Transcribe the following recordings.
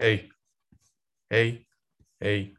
היי, היי, היי.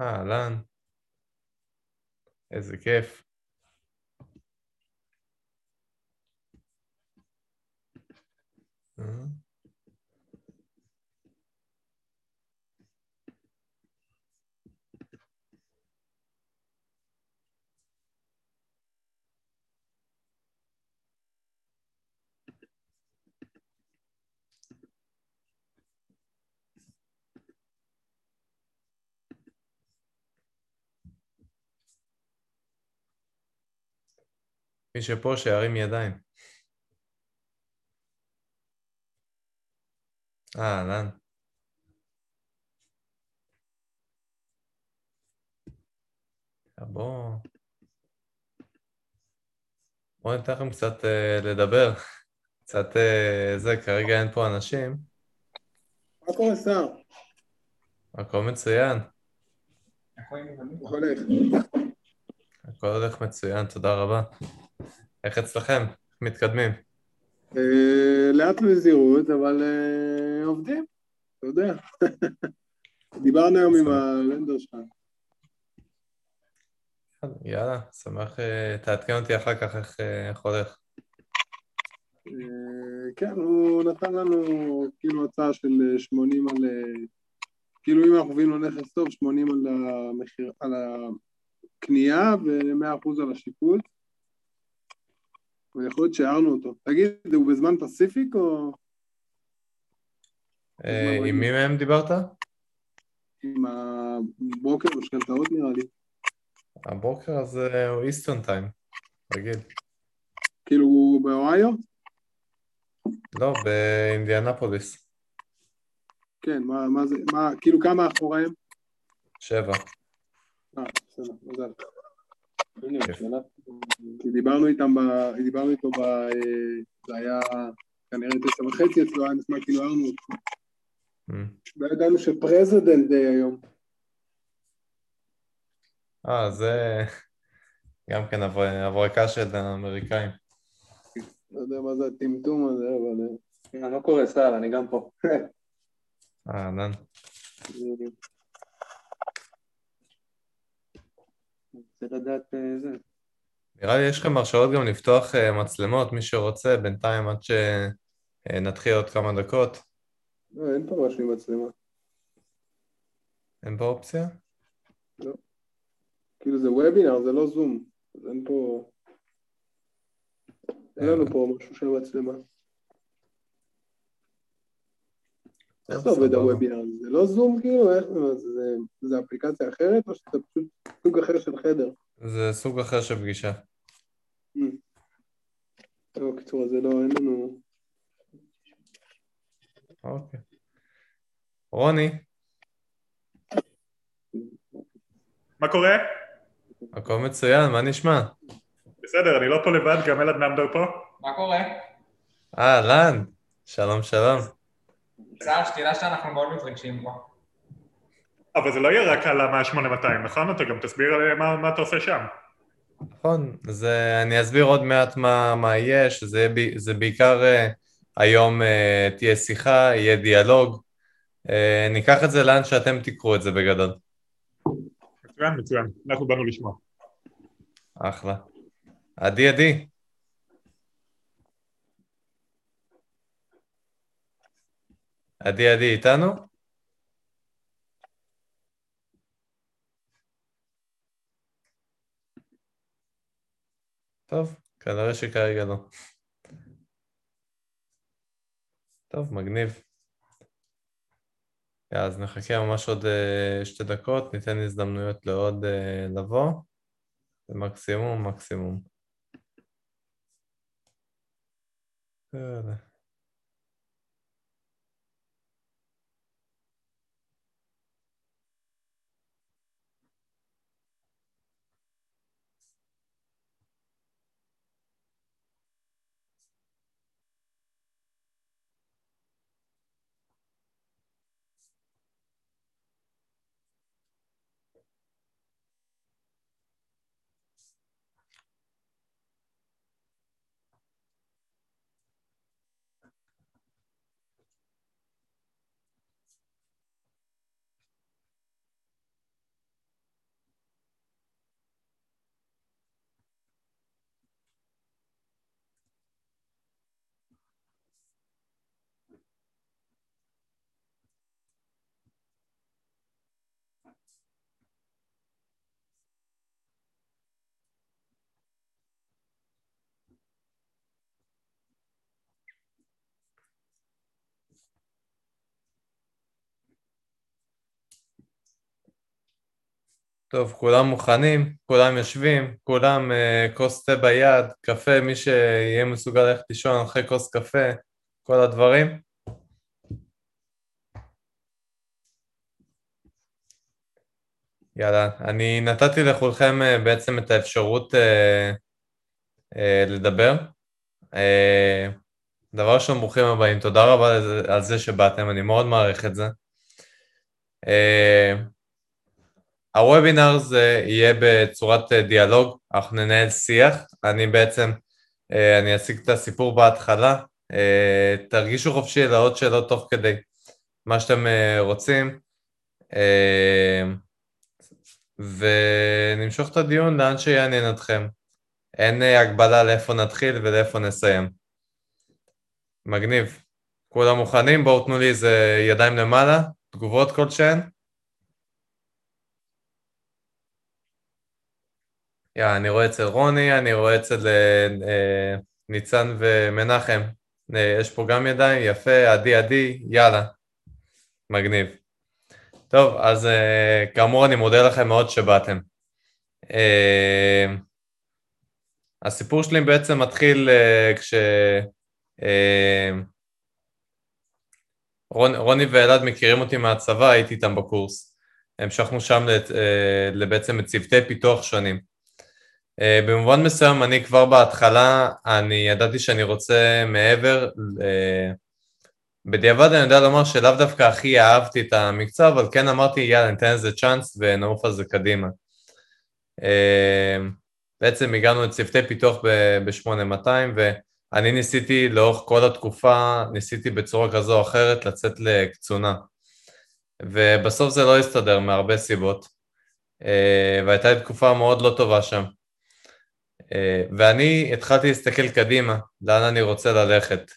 אהלן, איזה כיף. מי שפה שירים ידיים. אהלן. בואו... בואו ניתן לכם קצת uh, לדבר. קצת uh, זה, כרגע אין פה אנשים. מה קורה, שר? הכל מצוין. הכל הולך מצוין, תודה רבה. איך אצלכם? איך מתקדמים? אה, לאט בזהירות, אבל אה, עובדים, אתה יודע. דיברנו היום עם הלנדר שלך. יאללה, שמח, אה, תעדכן אותי אחר כך איך, הולך. כן, הוא נתן לנו כאילו הצעה של 80 על... כאילו אם אנחנו מביאים לו נכס טוב, 80 על המחיר, על הקנייה ו-100% על השיפוט. ויכול להיות שהערנו אותו. תגיד, הוא בזמן פסיפיק או... אה, עם מי מהם דיברת? עם הבוקר משכנתאות נראה לי. הבוקר הזה הוא איסטון טיים, רגיל. כאילו הוא באוהיו? לא, באינדיאנפוליס. כן, מה, מה זה, מה, כאילו כמה אחוריהם? שבע. אה, בסדר, מזל. כי דיברנו איתם, דיברנו איתו ב... זה היה כנראה תשע וחצי אצלו, היה נשמע כאילו הערנו אותו. Mm. לא ידענו שפרזידנט דיי היום. אה, זה גם כן הברקה של האמריקאים. לא יודע מה זה הטמטום הזה, אבל... מה אה, לא קורה, סטייל, אני גם פה. אה, אהלן. רוצה לדעת אה, זה. נראה לי יש לכם הרשאות גם לפתוח אה, מצלמות, מי שרוצה, בינתיים עד שנתחיל עוד כמה דקות. לא, אין פה משהו עם מצלמה. אין פה אופציה? לא. כאילו זה וובינר, זה לא זום. אז אין פה... אין לנו פה משהו של מצלמה. איך זה עובד הוובינר? זה לא זום כאילו? איך זה? זה אפליקציה אחרת או שזה פשוט סוג אחר של חדר? זה סוג אחר של פגישה. בקיצור, זה לא, אין לנו... אוקיי. רוני. מה קורה? הכל מצוין, מה נשמע? בסדר, אני לא פה לבד, גם אלעד נמדר פה. מה קורה? אהלן, שלום שלום. צער, שתדע שאנחנו מאוד מתרגשים פה. אבל זה לא יהיה רק על ה-8200, נכון? אתה גם תסביר מה, מה אתה עושה שם. נכון, אז אה, אני אסביר עוד מעט מה, מה יהיה, שזה יהיה ב- זה בעיקר אה, היום אה, תהיה שיחה, יהיה דיאלוג. אה, ניקח את זה לאן שאתם תיקחו את זה בגדול. מצוין, מצוין. אנחנו באנו לשמוע. אחלה. עדי עדי. עדי עדי איתנו? טוב, כנראה שכרגע לא. טוב, מגניב. אז נחכה ממש עוד אה, שתי דקות, ניתן הזדמנויות לעוד אה, לבוא. זה מקסימום, מקסימום. טוב, כולם מוכנים, כולם יושבים, כולם אה, כוס תה ביד, קפה, מי שיהיה מסוגל ללכת לישון אחרי כוס קפה, כל הדברים. יאללה, אני נתתי לכולכם אה, בעצם את האפשרות אה, אה, לדבר. אה, דבר ראשון, ברוכים הבאים, תודה רבה על זה, על זה שבאתם, אני מאוד מעריך את זה. אה, הוובינר זה יהיה בצורת אה, דיאלוג, אנחנו ננהל שיח, אני בעצם, אה, אני אציג את הסיפור בהתחלה, אה, תרגישו חופשי לעוד שאלות תוך כדי מה שאתם רוצים, ונמשוך את הדיון לאן שיעניין אתכם. אין הגבלה לאיפה נתחיל ולאיפה נסיים. מגניב. כולם מוכנים? בואו תנו לי איזה ידיים למעלה, תגובות כלשהן. יא, אני רואה אצל רוני, אני רואה אצל אה, אה, ניצן ומנחם. אה, יש פה גם ידיים, יפה, עדי עדי, יאללה. מגניב. טוב, אז אה, כאמור אני מודה לכם מאוד שבאתם. אה, הסיפור שלי בעצם מתחיל אה, כש... אה, רון, רוני ואלעד מכירים אותי מהצבא, הייתי איתם בקורס. המשכנו שם לת, אה, לבעצם לצוותי פיתוח שונים. אה, במובן מסוים אני כבר בהתחלה, אני ידעתי שאני רוצה מעבר, אה, בדיעבד אני יודע לומר שלאו דווקא הכי אהבתי את המקצוע, אבל כן אמרתי יאללה ניתן לזה צ'אנס ונעוף על זה קדימה. אה, בעצם הגענו לצוותי פיתוח ב-8200 ואני ניסיתי לאורך כל התקופה, ניסיתי בצורה כזו או אחרת לצאת לקצונה. ובסוף זה לא הסתדר מהרבה סיבות, והייתה לי תקופה מאוד לא טובה שם. אה, ואני התחלתי להסתכל קדימה, לאן אני רוצה ללכת.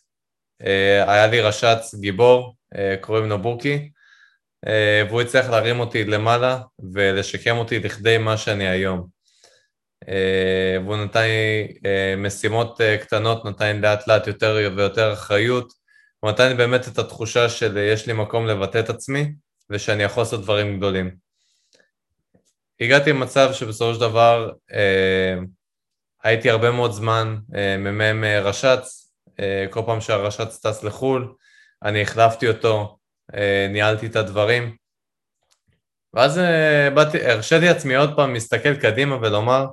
אה, היה לי רש"צ גיבור, אה, קוראים לו בוקי, והוא הצליח להרים אותי למעלה ולשקם אותי לכדי מה שאני היום. והוא נתן לי משימות קטנות, נתן לי לאט לאט יותר ויותר אחריות, הוא נתן לי באמת את התחושה של יש לי מקום לבטא את עצמי ושאני יכול לעשות דברים גדולים. הגעתי למצב שבסופו של דבר הייתי הרבה מאוד זמן אה, מ"מ אה, רש"צ, אה, כל פעם שהרש"צ טס לחו"ל, אני החלפתי אותו, ניהלתי את הדברים. ואז באתי, הרשיתי לעצמי עוד פעם להסתכל קדימה ולומר,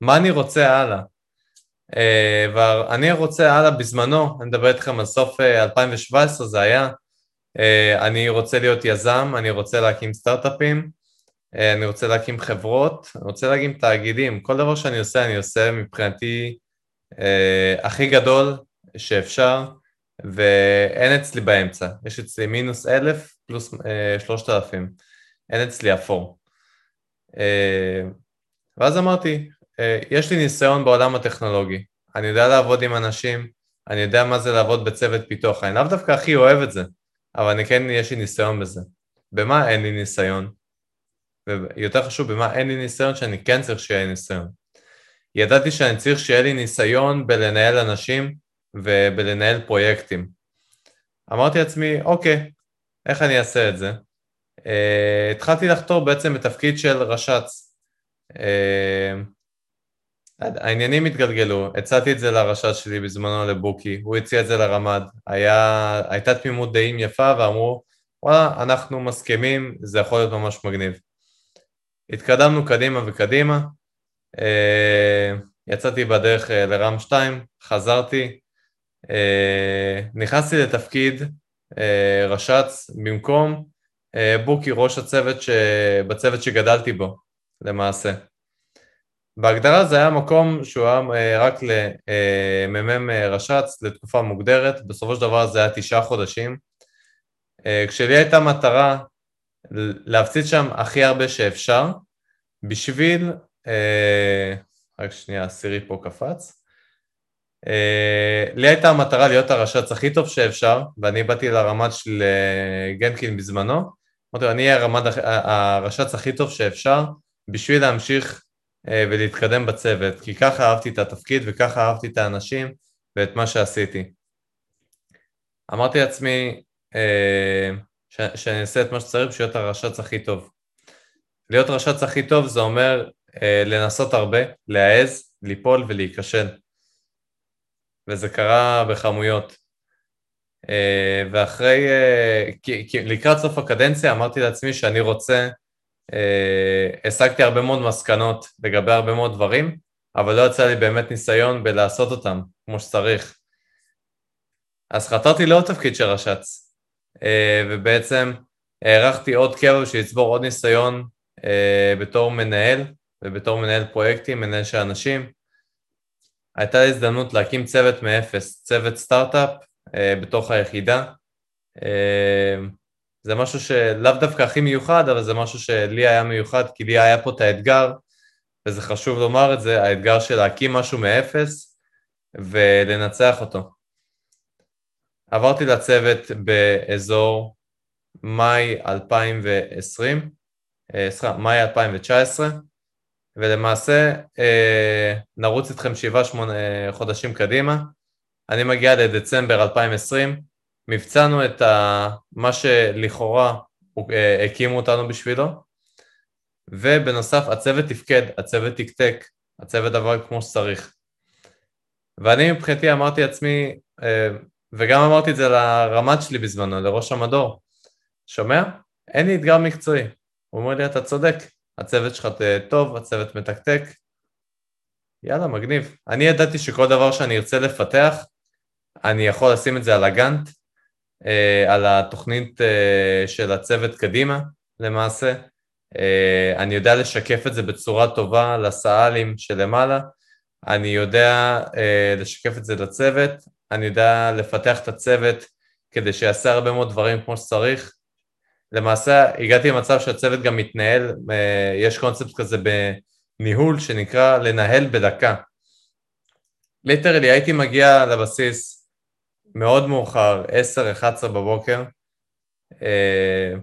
מה אני רוצה הלאה? ואני רוצה הלאה בזמנו, אני מדבר איתכם על סוף 2017 זה היה, אני רוצה להיות יזם, אני רוצה להקים סטארט-אפים, אני רוצה להקים חברות, אני רוצה להקים תאגידים, כל דבר שאני עושה, אני עושה מבחינתי אה, הכי גדול שאפשר, ואין אצלי באמצע, יש אצלי מינוס אלף פלוס אה, שלושת אלפים, אין אצלי אפור. אה, ואז אמרתי, אה, יש לי ניסיון בעולם הטכנולוגי, אני יודע לעבוד עם אנשים, אני יודע מה זה לעבוד בצוות פיתוח, אני לאו דווקא הכי אוהב את זה, אבל אני כן, יש לי ניסיון בזה. במה אין לי ניסיון? ויותר חשוב, במה אין לי ניסיון שאני כן צריך שיהיה לי ניסיון. ידעתי שאני צריך שיהיה לי ניסיון בלנהל אנשים ובלנהל פרויקטים. אמרתי לעצמי, אוקיי, איך אני אעשה את זה? Uh, התחלתי לחתור בעצם בתפקיד של רש"צ. Uh, העניינים התגלגלו, הצעתי את זה לרש"צ שלי בזמנו לבוקי, הוא הציע את זה לרמ"ד, היה, הייתה תמימות דעים יפה ואמרו, וואלה, אנחנו מסכימים, זה יכול להיות ממש מגניב. התקדמנו קדימה וקדימה, uh, יצאתי בדרך לרם 2, חזרתי, נכנסתי לתפקיד רש"צ במקום בוקי ראש הצוות ש... בצוות שגדלתי בו, למעשה. בהגדרה זה היה מקום שהוא היה רק למ"מ רש"צ לתקופה מוגדרת, בסופו של דבר זה היה תשעה חודשים. כשלי הייתה מטרה להפציץ שם הכי הרבה שאפשר, בשביל, רק שנייה, סירי פה קפץ. לי הייתה המטרה להיות הרש"צ הכי טוב שאפשר, ואני באתי לרמ"ד של גנקין בזמנו, אמרתי לו, אני אהיה הרמ"ד, הרש"צ הכי טוב שאפשר בשביל להמשיך אה, ולהתקדם בצוות, כי ככה אהבתי את התפקיד וככה אהבתי את האנשים ואת מה שעשיתי. אמרתי לעצמי אה, שאני אעשה את מה שצריך בשביל להיות הרש"צ הכי טוב. להיות רש"צ הכי טוב זה אומר אה, לנסות הרבה, להעז, ליפול ולהיכשל. וזה קרה בכמויות. אה, ואחרי, אה, לקראת סוף הקדנציה אמרתי לעצמי שאני רוצה, אה, השגתי הרבה מאוד מסקנות לגבי הרבה מאוד דברים, אבל לא יצא לי באמת ניסיון בלעשות אותם כמו שצריך. אז חתרתי לעוד תפקיד של רש"צ, ובעצם הערכתי עוד קבע בשביל לצבור עוד ניסיון בתור מנהל ובתור מנהל פרויקטים, מנהל של אנשים. הייתה לי הזדמנות להקים צוות מאפס, צוות סטארט-אפ אה, בתוך היחידה. אה, זה משהו שלאו דווקא הכי מיוחד, אבל זה משהו שלי היה מיוחד, כי לי היה פה את האתגר, וזה חשוב לומר את זה, האתגר של להקים משהו מאפס ולנצח אותו. עברתי לצוות באזור מאי 2020, אה, סליחה, מאי 2019, ולמעשה נרוץ איתכם שבעה שמונה חודשים קדימה. אני מגיע לדצמבר 2020, מבצענו את ה... מה שלכאורה אה, הקימו אותנו בשבילו, ובנוסף הצוות תפקד, הצוות תקתק, הצוות עבר כמו שצריך. ואני מבחינתי אמרתי לעצמי, אה, וגם אמרתי את זה לרמ"ד שלי בזמנו, לראש המדור, שומע? אין לי אתגר מקצועי. הוא אומר לי, אתה צודק, הצוות שלך טוב, הצוות מתקתק, יאללה, מגניב. אני ידעתי שכל דבר שאני ארצה לפתח, אני יכול לשים את זה על הגאנט, אה, על התוכנית אה, של הצוות קדימה למעשה. אה, אני יודע לשקף את זה בצורה טובה לסא"לים שלמעלה, אני יודע לשקף את זה לצוות, אני יודע לפתח את הצוות כדי שיעשה הרבה מאוד דברים כמו שצריך. למעשה הגעתי למצב שהצוות גם מתנהל, יש קונספט כזה בניהול שנקרא לנהל בדקה. ליטרלי הייתי מגיע לבסיס, מאוד מאוחר, 10-11 בבוקר, אה,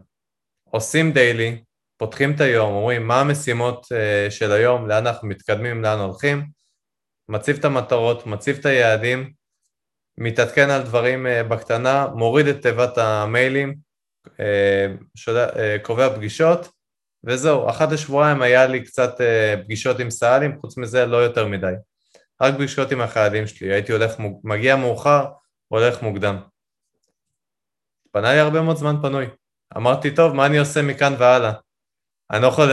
עושים דיילי, פותחים את היום, אומרים מה המשימות אה, של היום, לאן אנחנו מתקדמים, לאן הולכים, מציב את המטרות, מציב את היעדים, מתעדכן על דברים אה, בקטנה, מוריד את תיבת המיילים, אה, שודה, אה, קובע פגישות, וזהו, אחת לשבועיים היה לי קצת פגישות עם סא"לים, חוץ מזה לא יותר מדי. רק פגישות עם החיילים שלי, הייתי הולך, מגיע מאוחר, הולך מוקדם. פנה לי הרבה מאוד זמן פנוי. אמרתי, טוב, מה אני עושה מכאן והלאה? אני לא יכול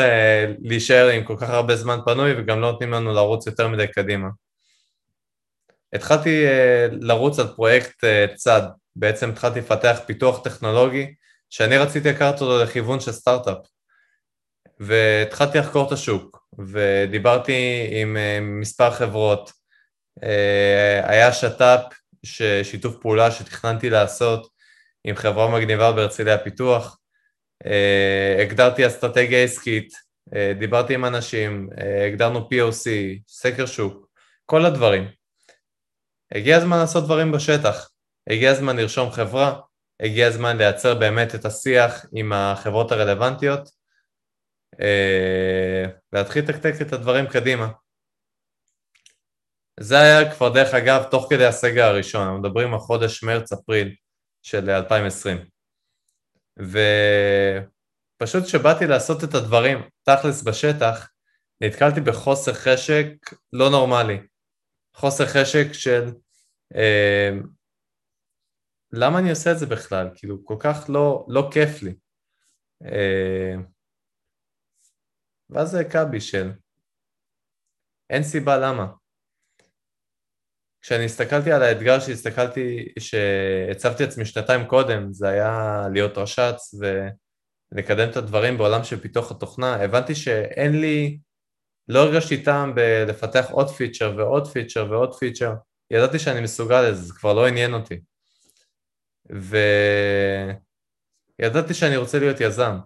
להישאר עם כל כך הרבה זמן פנוי וגם לא נותנים לנו לרוץ יותר מדי קדימה. התחלתי אה, לרוץ על פרויקט אה, צד, בעצם התחלתי לפתח פיתוח טכנולוגי שאני רציתי לקחת אותו לכיוון של סטארט-אפ. והתחלתי לחקור את השוק, ודיברתי עם אה, מספר חברות. היה שת"פ, שיתוף פעולה שתכננתי לעשות עם חברה מגניבה בהרצליה פיתוח. הגדרתי אסטרטגיה עסקית, דיברתי עם אנשים, הגדרנו POC, סקר שוק, כל הדברים. הגיע הזמן לעשות דברים בשטח, הגיע הזמן לרשום חברה, הגיע הזמן לייצר באמת את השיח עם החברות הרלוונטיות, אה, להתחיל לתקתק את הדברים קדימה. זה היה כבר דרך אגב תוך כדי הסגר הראשון, אנחנו מדברים על חודש מרץ-אפריל של 2020. ופשוט כשבאתי לעשות את הדברים תכלס בשטח, נתקלתי בחוסר חשק לא נורמלי. חוסר חשק של אה, למה אני עושה את זה בכלל? כאילו, כל כך לא, לא כיף לי. אה, ואז זה הכה בי של אין סיבה למה. כשאני הסתכלתי על האתגר שהסתכלתי, שהצבתי עצמי שנתיים קודם, זה היה להיות רש"ץ ולקדם את הדברים בעולם של פיתוח התוכנה, הבנתי שאין לי, לא הרגשתי טעם בלפתח עוד פיצ'ר ועוד פיצ'ר ועוד פיצ'ר, ידעתי שאני מסוגל לזה, זה כבר לא עניין אותי. וידעתי שאני רוצה להיות יזם,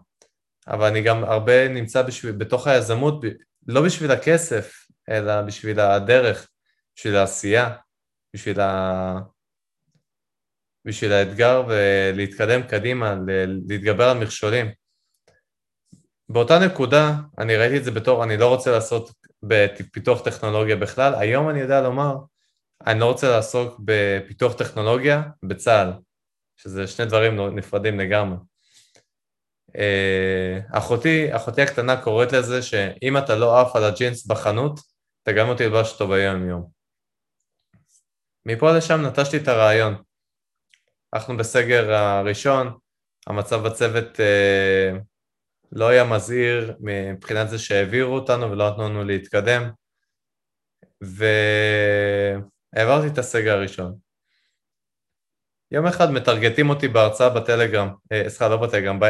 אבל אני גם הרבה נמצא בשביל, בתוך היזמות, לא בשביל הכסף, אלא בשביל הדרך, בשביל העשייה, בשביל, ה... בשביל האתגר ולהתקדם קדימה, להתגבר על מכשולים. באותה נקודה, אני ראיתי את זה בתור, אני לא רוצה לעשות בפיתוח טכנולוגיה בכלל, היום אני יודע לומר, אני לא רוצה לעסוק בפיתוח טכנולוגיה בצה"ל, שזה שני דברים נפרדים לגמרי. אה, אחותי, אחותי הקטנה קוראת לזה שאם אתה לא עף על הג'ינס בחנות, אתה גם לא תלבש אותו ביום יום. מפה לשם נטשתי את הרעיון. אנחנו בסגר הראשון, המצב בצוות אה, לא היה מזהיר מבחינת זה שהעבירו אותנו ולא נתנו לנו להתקדם, והעברתי את הסגר הראשון. יום אחד מטרגטים אותי בהרצאה בטלגרם, אה, סליחה, לא בטלגרם,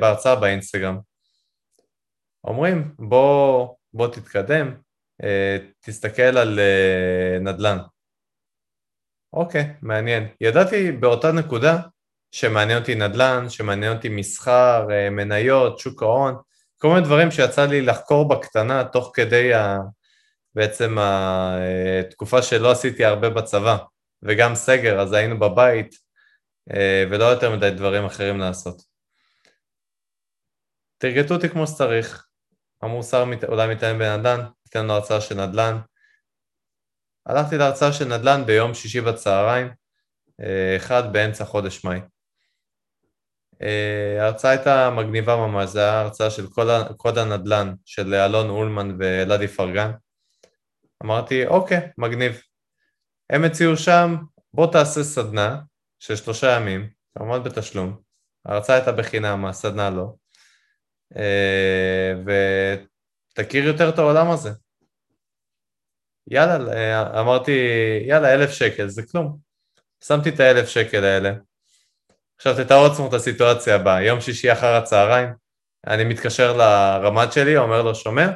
בהרצאה באינסטגרם. אומרים, בוא, בוא תתקדם, אה, תסתכל על אה, נדל"ן. אוקיי, מעניין. ידעתי באותה נקודה שמעניין אותי נדל"ן, שמעניין אותי מסחר, מניות, שוק ההון, כל מיני דברים שיצא לי לחקור בקטנה תוך כדי ה... בעצם התקופה שלא עשיתי הרבה בצבא. וגם סגר, אז היינו בבית, אה, ולא יותר מדי דברים אחרים לעשות. תרגטו אותי כמו שצריך. אמרו שר אולי מתעניין בנדל"ן, תיתן לנו הרצאה של נדל"ן. הלכתי להרצאה של נדל"ן ביום שישי בצהריים, אה, אחד באמצע חודש מאי. אה, ההרצאה הייתה מגניבה ממש, זו הייתה הרצאה של קוד הנדל"ן של אלון אולמן ואלעדי פרגן. אמרתי, אוקיי, מגניב. הם הציעו שם, בוא תעשה סדנה של שלושה ימים, כמובן בתשלום, ההרצאה הייתה בחינם, הסדנה לא, אה, ותכיר יותר את העולם הזה. יאללה, אה, אמרתי, יאללה, אלף שקל, זה כלום. שמתי את האלף שקל האלה. עכשיו תתארו לעצמו את הסיטואציה הבאה, יום שישי אחר הצהריים, אני מתקשר לרמ"ד שלי, אומר לו, שומע?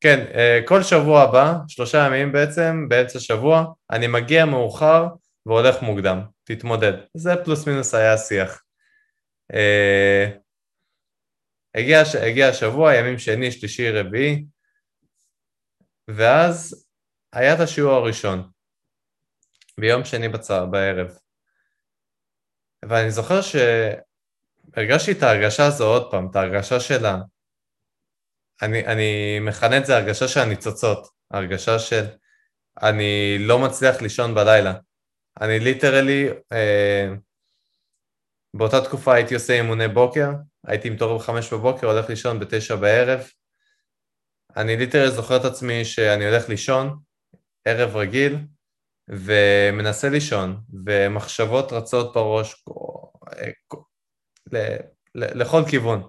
כן, אה, כל שבוע הבא, שלושה ימים בעצם, באמצע שבוע, אני מגיע מאוחר והולך מוקדם, תתמודד. זה פלוס מינוס היה השיח. אה, הגיע, הגיע השבוע, ימים שני, שלישי, רביעי, ואז היה את השיעור הראשון, ביום שני בצהר, בערב. ואני זוכר שהרגשתי את ההרגשה הזו עוד פעם, את ההרגשה שלה. אני, אני מכנה את זה הרגשה של הניצוצות, הרגשה של אני לא מצליח לישון בלילה. אני ליטרלי, אה, באותה תקופה הייתי עושה אימוני בוקר, הייתי מתעורר בחמש בבוקר, הולך לישון בתשע בערב. אני ליטרלי זוכר את עצמי שאני הולך לישון, ערב רגיל, ומנסה לישון, ומחשבות רצות בראש לכל כיוון.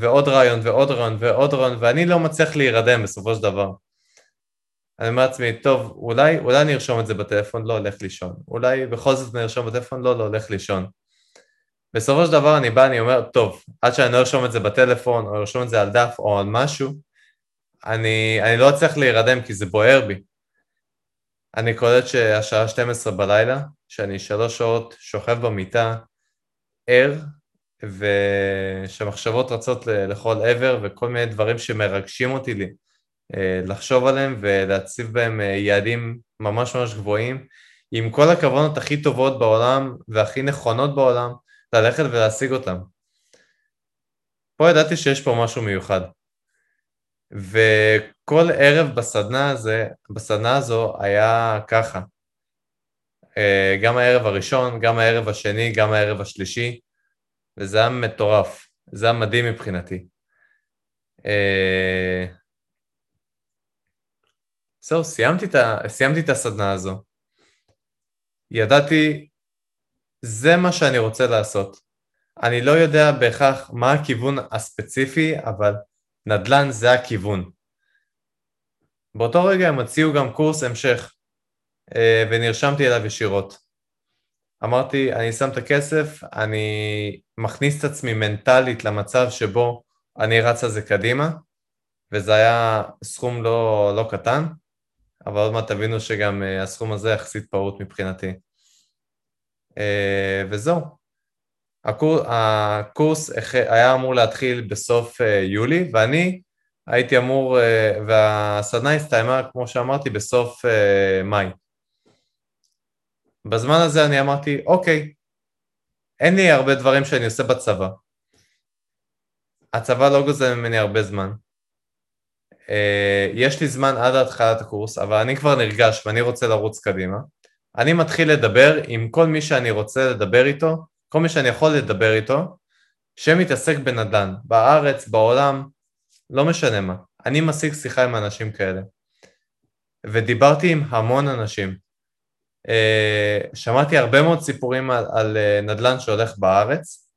ועוד רעיון ועוד רעיון ועוד רעיון, ואני לא מצליח להירדם בסופו של דבר. אני אומר לעצמי, טוב, אולי, אולי אני ארשום את זה בטלפון, לא הולך לישון. אולי בכל זאת אני ארשום בטלפון, לא, לא הולך לישון. בסופו של דבר אני בא, אני אומר, טוב, עד שאני לא ארשום את זה בטלפון, או ארשום את זה על דף או על משהו, אני, אני לא אצליח להירדם כי זה בוער בי. אני קולט שהשעה 12 בלילה, שאני שלוש שעות שוכב במיטה, ער, ושמחשבות רצות לכל עבר, וכל מיני דברים שמרגשים אותי לי, אה, לחשוב עליהם ולהציב בהם אה, יעדים ממש ממש גבוהים, עם כל הכוונות הכי טובות בעולם והכי נכונות בעולם, ללכת ולהשיג אותם. פה ידעתי שיש פה משהו מיוחד. וכל ערב בסדנה, הזה, בסדנה הזו היה ככה. אה, גם הערב הראשון, גם הערב השני, גם הערב השלישי, וזה היה מטורף, זה היה מדהים מבחינתי. אה, זהו, סיימתי, סיימתי את הסדנה הזו. ידעתי, זה מה שאני רוצה לעשות. אני לא יודע בהכרח מה הכיוון הספציפי, אבל נדל"ן זה הכיוון. באותו רגע הם הציעו גם קורס המשך, אה, ונרשמתי אליו ישירות. אמרתי, אני שם את הכסף, אני מכניס את עצמי מנטלית למצב שבו אני רץ על זה קדימה, וזה היה סכום לא, לא קטן, אבל עוד מעט תבינו שגם אה, הסכום הזה יחסית פעוט מבחינתי. אה, וזהו. הקור, הקורס היה אמור להתחיל בסוף יולי, ואני הייתי אמור, והסדנה הסתיימה, כמו שאמרתי, בסוף מאי. בזמן הזה אני אמרתי, אוקיי, אין לי הרבה דברים שאני עושה בצבא. הצבא לא גוזל ממני הרבה זמן. אה, יש לי זמן עד התחלת הקורס, אבל אני כבר נרגש ואני רוצה לרוץ קדימה. אני מתחיל לדבר עם כל מי שאני רוצה לדבר איתו, כל מי שאני יכול לדבר איתו, שמתעסק בנדל"ן, בארץ, בעולם, לא משנה מה. אני משיג שיחה עם אנשים כאלה. ודיברתי עם המון אנשים. אה, שמעתי הרבה מאוד סיפורים על, על אה, נדל"ן שהולך בארץ.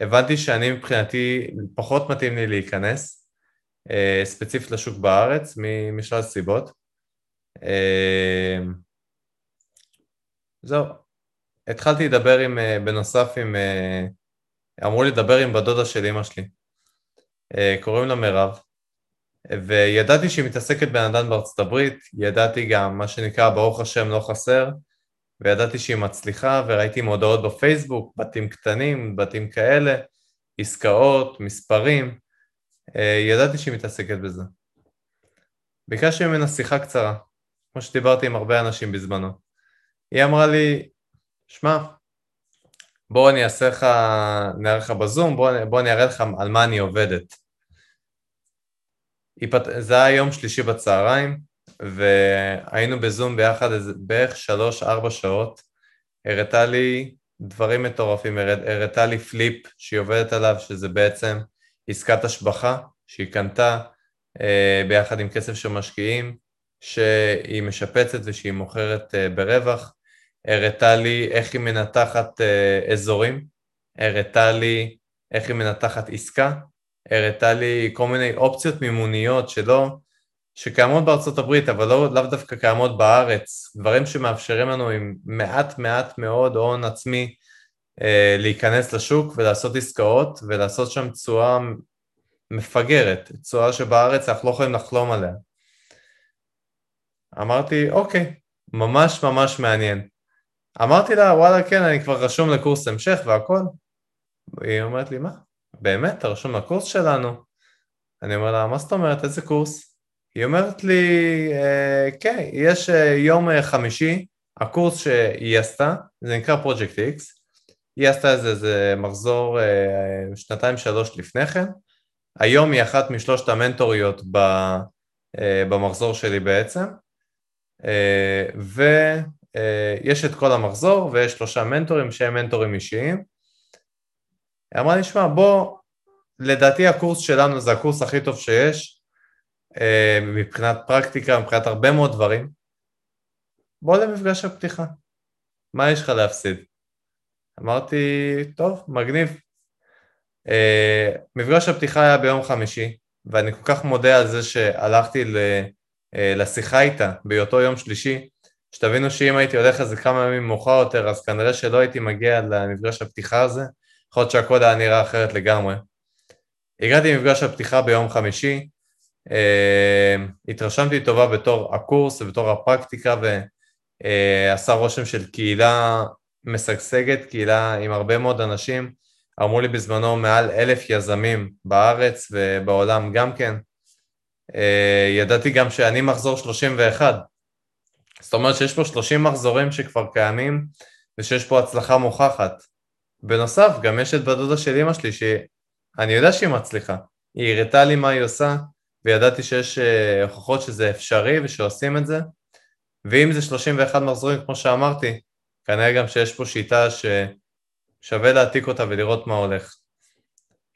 הבנתי שאני מבחינתי, פחות מתאים לי להיכנס. אה, ספציפית לשוק בארץ משלל סיבות. זהו, התחלתי לדבר עם, בנוסף עם, אמרו לי לדבר עם בדודה של אמא שלי, קוראים לה מירב, וידעתי שהיא מתעסקת בנדל"ן בארצות הברית, ידעתי גם מה שנקרא ברוך השם לא חסר, וידעתי שהיא מצליחה, וראיתי מודעות בפייסבוק, בתים קטנים, בתים כאלה, עסקאות, מספרים, אה, ידעתי שהיא מתעסקת בזה. ביקשתי ממנה שיחה קצרה, כמו שדיברתי עם הרבה אנשים בזמנו. היא אמרה לי, שמע, בוא אני אעשה לך, נראה לך בזום, בוא, בוא אני אראה לך על מה אני עובדת. זה היה יום שלישי בצהריים, והיינו בזום ביחד בערך שלוש-ארבע שעות. הראתה לי דברים מטורפים, הראתה לי פליפ שהיא עובדת עליו, שזה בעצם עסקת השבחה שהיא קנתה אה, ביחד עם כסף של משקיעים, שהיא משפצת ושהיא מוכרת אה, ברווח, הראתה לי איך היא מנתחת אה, אזורים, הראתה לי איך היא מנתחת עסקה, הראתה לי כל מיני אופציות מימוניות שלא, שקיימות בארצות הברית אבל לא, דווקא קיימות בארץ, דברים שמאפשרים לנו עם מעט מעט מאוד הון עצמי אה, להיכנס לשוק ולעשות עסקאות ולעשות שם תשואה מפגרת, תשואה שבארץ אנחנו לא יכולים לחלום עליה. אמרתי, אוקיי, ממש ממש מעניין. אמרתי לה, וואלה, כן, אני כבר רשום לקורס המשך והכל. היא אומרת לי, מה? באמת, אתה רשום לקורס שלנו? אני אומר לה, מה זאת אומרת, איזה קורס? היא אומרת לי, אה, כן, יש אה, יום חמישי, הקורס שהיא עשתה, זה נקרא Project X, היא עשתה איזה, איזה מחזור אה, שנתיים שלוש לפני כן, היום היא אחת משלושת המנטוריות ב, אה, במחזור שלי בעצם, אה, ויש את כל המחזור ויש שלושה מנטורים שהם מנטורים אישיים. היא אמרה לי, שמע, בוא, לדעתי הקורס שלנו זה הקורס הכי טוב שיש, מבחינת פרקטיקה, מבחינת הרבה מאוד דברים. בוא למפגש הפתיחה, מה יש לך להפסיד? אמרתי, טוב, מגניב. Uh, מפגש הפתיחה היה ביום חמישי, ואני כל כך מודה על זה שהלכתי לשיחה איתה באותו יום שלישי, שתבינו שאם הייתי הולך איזה כמה ימים מאוחר יותר, אז כנראה שלא הייתי מגיע למפגש הפתיחה הזה, יכול להיות שהכל היה נראה אחרת לגמרי. הגעתי למפגש הפתיחה ביום חמישי, אה, התרשמתי טובה בתור הקורס ובתור הפרקטיקה ועשה רושם של קהילה משגשגת, קהילה עם הרבה מאוד אנשים, אמרו לי בזמנו מעל אלף יזמים בארץ ובעולם גם כן. אה, ידעתי גם שאני מחזור 31, זאת אומרת שיש פה 30 מחזורים שכבר קיימים ושיש פה הצלחה מוכחת. בנוסף, גם יש את בת דודה של אמא שלי שאני יודע שהיא מצליחה. היא הראתה לי מה היא עושה וידעתי שיש אה, הוכחות שזה אפשרי ושעושים את זה. ואם זה 31 מחזורים כמו שאמרתי, כנראה גם שיש פה שיטה ששווה להעתיק אותה ולראות מה הולך.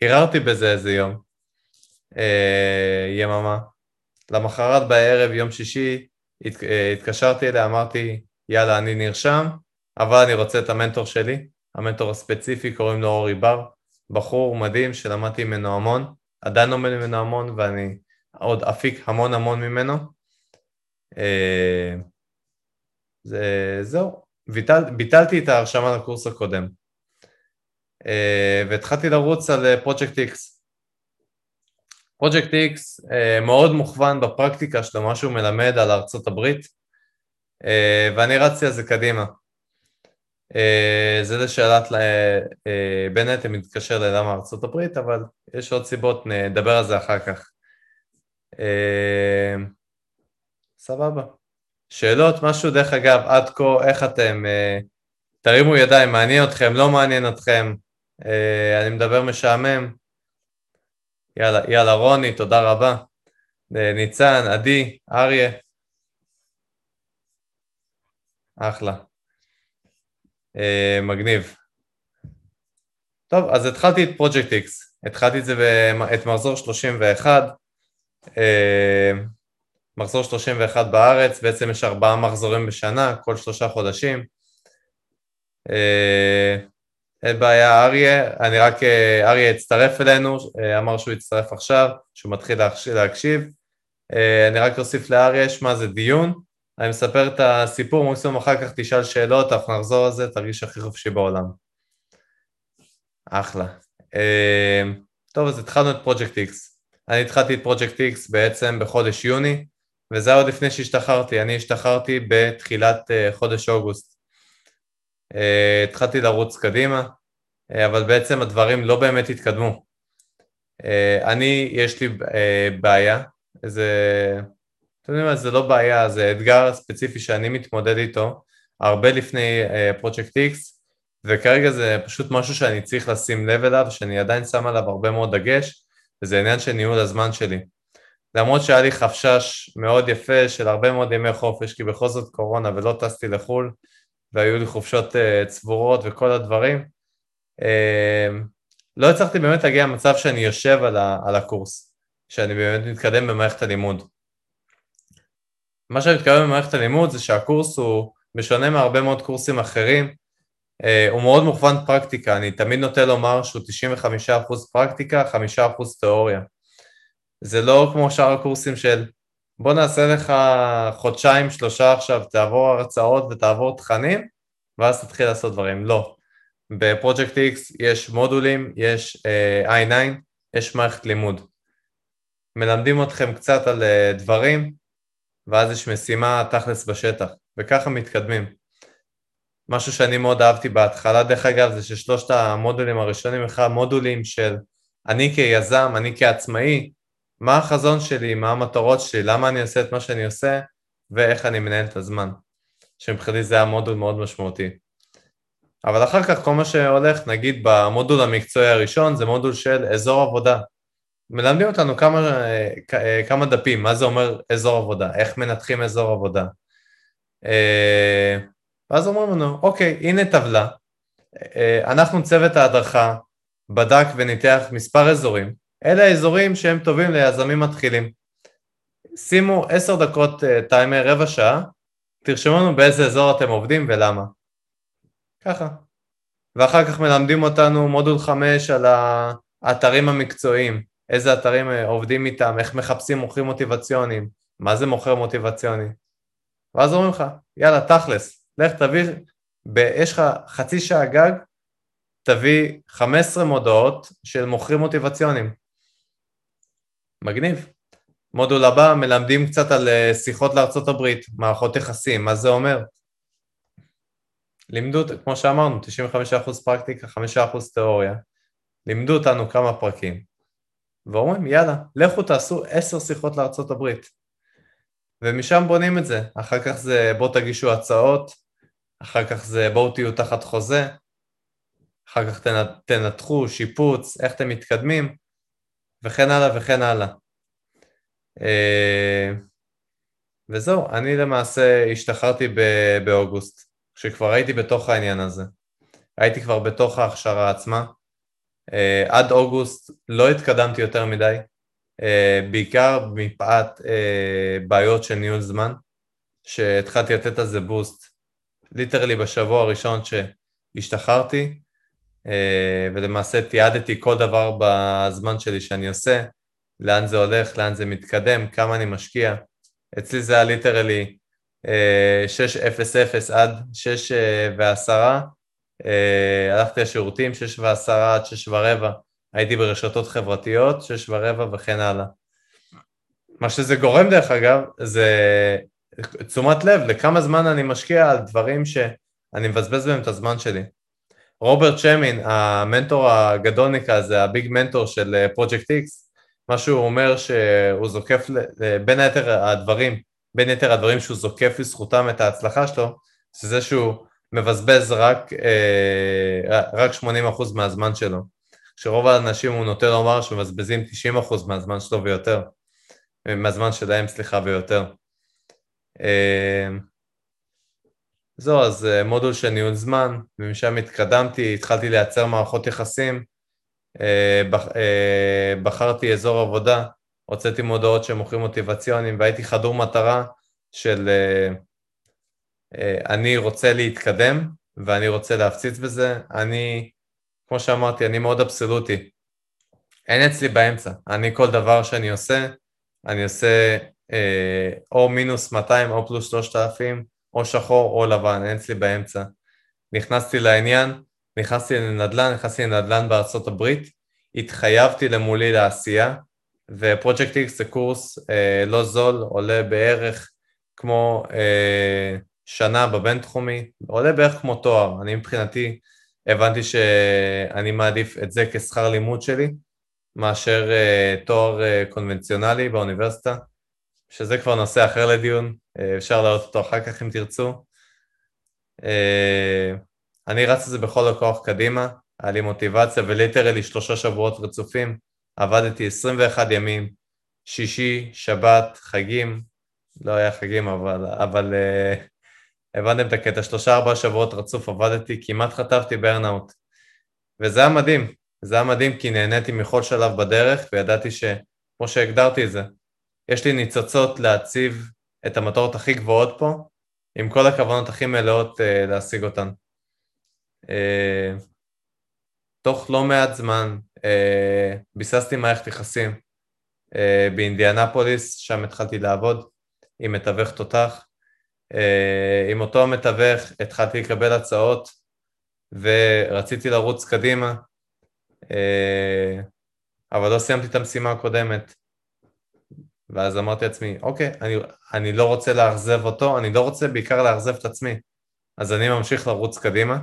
הרהרתי בזה איזה יום, אה, יממה. למחרת בערב, יום שישי, הת, אה, התקשרתי אליה, אמרתי, יאללה, אני נרשם, אבל אני רוצה את המנטור שלי, המנטור הספציפי, קוראים לו אורי בר, בחור מדהים שלמדתי ממנו המון, עדיין לומד ממנו המון ואני עוד אפיק המון המון ממנו. אה, זה, זהו, ביטל, ביטלתי את ההרשמה לקורס הקודם אה, והתחלתי לרוץ על פרויקט איקס. פרויקט איקס מאוד מוכוון בפרקטיקה שלו, מה שהוא מלמד על ארצות הברית ואני רצתי על זה קדימה. אה, זה לשאלת אה, בנט, אם מתקשר ללמה ארצות הברית, אבל יש עוד סיבות, נדבר על זה אחר כך. אה, סבבה. שאלות, משהו דרך אגב, עד כה, איך אתם? תרימו ידיים, מעניין אתכם, לא מעניין אתכם, אני מדבר משעמם. יאללה, יאללה, רוני, תודה רבה. ניצן, עדי, אריה. אחלה. אה, מגניב. טוב, אז התחלתי את פרויקט X, התחלתי את זה, את מחזור 31, אה, מחזור 31 בארץ, בעצם יש ארבעה מחזורים בשנה, כל שלושה חודשים. אה, אין בעיה, אריה, אני רק, אריה הצטרף אלינו, אמר שהוא יצטרף עכשיו, שהוא מתחיל להקשיב. אני רק אוסיף לאריה, שמע, זה דיון, אני מספר את הסיפור, מקסימום אחר כך תשאל שאלות, אנחנו נחזור על זה, תרגיש הכי חופשי בעולם. אחלה. טוב, אז התחלנו את פרויקט X. אני התחלתי את פרויקט X בעצם בחודש יוני, וזה היה עוד לפני שהשתחררתי, אני השתחררתי בתחילת אה, חודש אוגוסט. אה, התחלתי לרוץ קדימה, אה, אבל בעצם הדברים לא באמת התקדמו. אני, יש לי בעיה, איזה אתם יודעים מה, זה לא בעיה, זה אתגר ספציפי שאני מתמודד איתו הרבה לפני פרויקט X, וכרגע זה פשוט משהו שאני צריך לשים לב אליו, שאני עדיין שם עליו הרבה מאוד דגש, וזה עניין של ניהול הזמן שלי. למרות שהיה לי חפשש מאוד יפה של הרבה מאוד ימי חופש, כי בכל זאת קורונה ולא טסתי לחו"ל, והיו לי חופשות uh, צבורות וכל הדברים, uh, לא הצלחתי באמת להגיע למצב שאני יושב על, ה, על הקורס, שאני באמת מתקדם במערכת הלימוד. מה שאני מתכוון במערכת הלימוד זה שהקורס הוא, בשונה מהרבה מאוד קורסים אחרים, אה, הוא מאוד מוכוון פרקטיקה, אני תמיד נוטה לומר שהוא 95% פרקטיקה, 5% תיאוריה. זה לא כמו שאר הקורסים של בוא נעשה לך חודשיים, שלושה עכשיו, תעבור הרצאות ותעבור תכנים, ואז תתחיל לעשות דברים. לא. בפרויקט X יש מודולים, יש uh, i9, יש מערכת לימוד. מלמדים אתכם קצת על uh, דברים, ואז יש משימה תכלס בשטח, וככה מתקדמים. משהו שאני מאוד אהבתי בהתחלה, דרך אגב, זה ששלושת המודולים הראשונים, אחד מודולים של אני כיזם, אני כעצמאי, מה החזון שלי, מה המטרות שלי, למה אני עושה את מה שאני עושה, ואיך אני מנהל את הזמן. שמבחינתי זה היה מודול מאוד משמעותי. אבל אחר כך כל מה שהולך, נגיד במודול המקצועי הראשון, זה מודול של אזור עבודה. מלמדים אותנו כמה, אה, כמה דפים, מה זה אומר אזור עבודה, איך מנתחים אזור עבודה. אה, ואז אומרים לנו, אוקיי, הנה טבלה, אה, אנחנו צוות ההדרכה, בדק וניתח מספר אזורים, אלה האזורים שהם טובים ליזמים מתחילים. שימו עשר דקות טיימר, רבע שעה, תרשמו לנו באיזה אזור אתם עובדים ולמה. ככה. ואחר כך מלמדים אותנו מודול חמש על האתרים המקצועיים. איזה אתרים אה, עובדים איתם, איך מחפשים מוכרים מוטיבציוניים, מה זה מוכר מוטיבציוני. ואז אומרים לך, יאללה, תכלס, לך תביא, ב- יש לך חצי שעה גג, תביא 15 מודעות של מוכרים מוטיבציוניים. מגניב. מודול הבא, מלמדים קצת על אה, שיחות לארצות הברית, מערכות יחסים, מה זה אומר? לימדו, כמו שאמרנו, 95% פרקטיקה, 5% תיאוריה. לימדו אותנו כמה פרקים. ואומרים, יאללה, לכו תעשו 10 שיחות לארצות הברית. ומשם בונים את זה. אחר כך זה בואו תגישו הצעות, אחר כך זה בואו תהיו תחת חוזה, אחר כך תנתחו, שיפוץ, איך אתם מתקדמים, וכן הלאה וכן הלאה. אה, וזהו, אני למעשה השתחררתי באוגוסט, כשכבר הייתי בתוך העניין הזה. הייתי כבר בתוך ההכשרה עצמה. אה, עד אוגוסט לא התקדמתי יותר מדי, אה, בעיקר מפאת בעיות של ניהול זמן, שהתחלתי לתת על זה boost literally בשבוע הראשון שהשתחררתי, ולמעשה תיעדתי כל דבר בזמן שלי שאני עושה, לאן זה הולך, לאן זה מתקדם, כמה אני משקיע. אצלי זה היה literally 6.00 עד 6 ו-10, אה, הלכתי לשירותים 6 ו-10 עד 6 ורבע, הייתי ברשתות חברתיות 6 ורבע וכן הלאה. מה שזה גורם דרך אגב, זה תשומת לב לכמה זמן אני משקיע על דברים שאני מבזבז בהם את הזמן שלי. רוברט שמין, המנטור הגדול נקרא לזה, הביג מנטור של פרויקט אה, איקס, מה שהוא אומר שהוא זוקף, בין היתר הדברים, בין יתר הדברים שהוא זוקף לזכותם את ההצלחה שלו, זה זה שהוא מבזבז רק, אה, רק 80% מהזמן שלו. כשרוב האנשים הוא נוטה לומר שמבזבזים 90% מהזמן שלו ויותר, מהזמן שלהם, סליחה, ויותר. זהו, אז אה, מודול של ניהול זמן, ומשם התקדמתי, התחלתי לייצר מערכות יחסים, אה, אה, בחרתי אזור עבודה, הוצאתי מודעות שמוכרים מוטיבציונים והייתי חדור מטרה של אני רוצה להתקדם ואני רוצה להפציץ בזה. אני, כמו שאמרתי, אני מאוד אבסולוטי. אין אצלי באמצע. אני כל דבר שאני עושה, אני עושה או מינוס 200 או פלוס 3,000, או שחור או לבן, אין אצלי באמצע. נכנסתי לעניין, נכנסתי לנדל"ן, נכנסתי לנדל"ן בארצות הברית, התחייבתי למולי לעשייה, ופרויקט X זה קורס אה, לא זול, עולה בערך כמו אה, שנה בבינתחומי, עולה בערך כמו תואר. אני מבחינתי הבנתי שאני מעדיף את זה כשכר לימוד שלי, מאשר אה, תואר אה, קונבנציונלי באוניברסיטה, שזה כבר נושא אחר לדיון, אה, אפשר להעלות אותו אחר כך אם תרצו. אה, אני רץ את זה בכל הכוח קדימה, היה לי מוטיבציה וליטרלי שלושה שבועות רצופים, עבדתי 21 ימים, שישי, שבת, חגים, לא היה חגים אבל, אבל uh, הבנתם את הקטע, שלושה ארבעה שבועות רצוף עבדתי, כמעט חטפתי ברנאוט. וזה היה מדהים, זה היה מדהים כי נהניתי מכל שלב בדרך וידעתי שכמו שהגדרתי את זה, יש לי ניצוצות להציב את המטרות הכי גבוהות פה, עם כל הכוונות הכי מלאות uh, להשיג אותן. אה, תוך לא מעט זמן אה, ביססתי מערכת יחסים אה, באינדיאנפוליס, שם התחלתי לעבוד עם מתווך תותח. עם אותו המתווך התחלתי לקבל הצעות ורציתי לרוץ קדימה, אבל לא סיימתי את המשימה הקודמת. ואז אמרתי לעצמי, אוקיי, אני, אני לא רוצה לאכזב אותו, אני לא רוצה בעיקר לאכזב את עצמי, אז אני ממשיך לרוץ קדימה.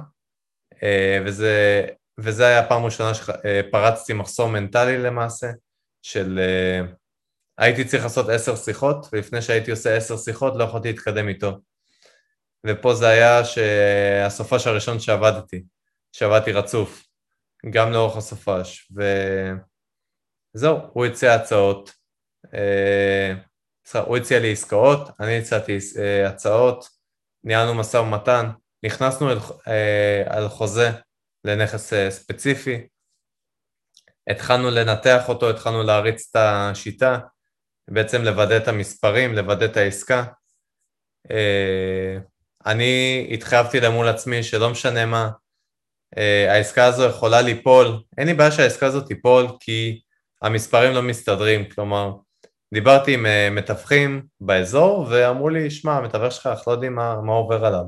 אה, וזה, וזה היה הפעם הראשונה שפרצתי מחסום מנטלי למעשה, של אה, הייתי צריך לעשות עשר שיחות, ולפני שהייתי עושה עשר שיחות לא יכולתי להתקדם איתו. ופה זה היה הסופש הראשון שעבדתי, שעבדתי רצוף, גם לאורך הסופש, וזהו, הוא הציע הצעות, אה, הוא הציע לי עסקאות, אני הצעתי הצעות, ניהלנו משא ומתן, נכנסנו אל, אה, על חוזה לנכס אה, ספציפי, התחלנו לנתח אותו, התחלנו להריץ את השיטה, בעצם לוודא את המספרים, לוודא את העסקה. אה, אני התחייבתי למול עצמי שלא משנה מה, העסקה הזו יכולה ליפול, אין לי בעיה שהעסקה הזו תיפול כי המספרים לא מסתדרים, כלומר, דיברתי עם מתווכים באזור ואמרו לי, שמע, המתווך שלך, אנחנו לא יודעים מה, מה עובר עליו.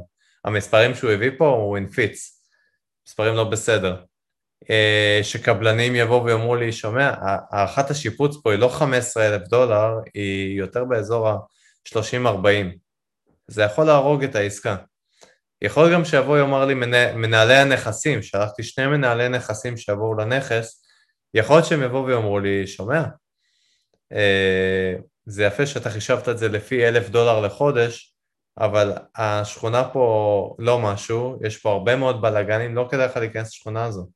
המספרים שהוא הביא פה הוא הנפיץ, מספרים לא בסדר. אה, שקבלנים יבואו ויאמרו לי, שומע, הערכת השיפוץ פה היא לא 15 אלף דולר, היא יותר באזור ה-30-40. זה יכול להרוג את העסקה. יכול גם שיבוא יאמר לי מנהלי הנכסים, שלחתי שני מנהלי נכסים שיבואו לנכס, יכול להיות שהם יבואו ויאמרו לי, שומע, אה, זה יפה שאתה חישבת את זה לפי אלף דולר לחודש, אבל השכונה פה לא משהו, יש פה הרבה מאוד בלאגנים, לא כדאי לך להיכנס לשכונה הזו,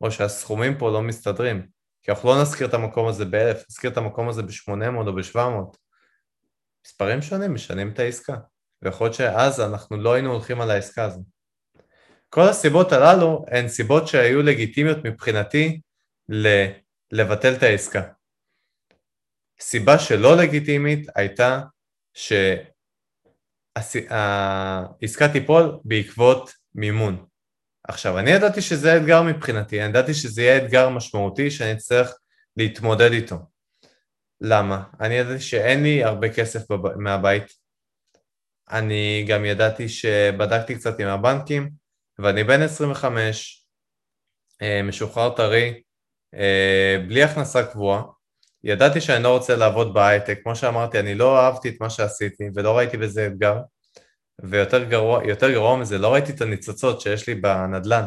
או שהסכומים פה לא מסתדרים, כי אנחנו לא נזכיר את המקום הזה באלף, נזכיר את המקום הזה ב-800 או ב-700. מספרים שונים משנים את העסקה, ויכול להיות שאז אנחנו לא היינו הולכים על העסקה הזו. כל הסיבות הללו הן סיבות שהיו לגיטימיות מבחינתי ל- לבטל את העסקה. סיבה שלא לגיטימית הייתה שהעסקה תיפול בעקבות מימון. עכשיו, אני ידעתי שזה אתגר מבחינתי, אני ידעתי שזה יהיה אתגר משמעותי שאני אצטרך להתמודד איתו. למה? אני ידעתי שאין לי הרבה כסף בב... מהבית. אני גם ידעתי שבדקתי קצת עם הבנקים, ואני בן 25, אה, משוחרר טרי, אה, בלי הכנסה קבועה, ידעתי שאני לא רוצה לעבוד בהייטק, כמו שאמרתי, אני לא אהבתי את מה שעשיתי ולא ראיתי בזה אתגר, ויותר גרוע, גרוע מזה, לא ראיתי את הניצוצות שיש לי בנדל"ן.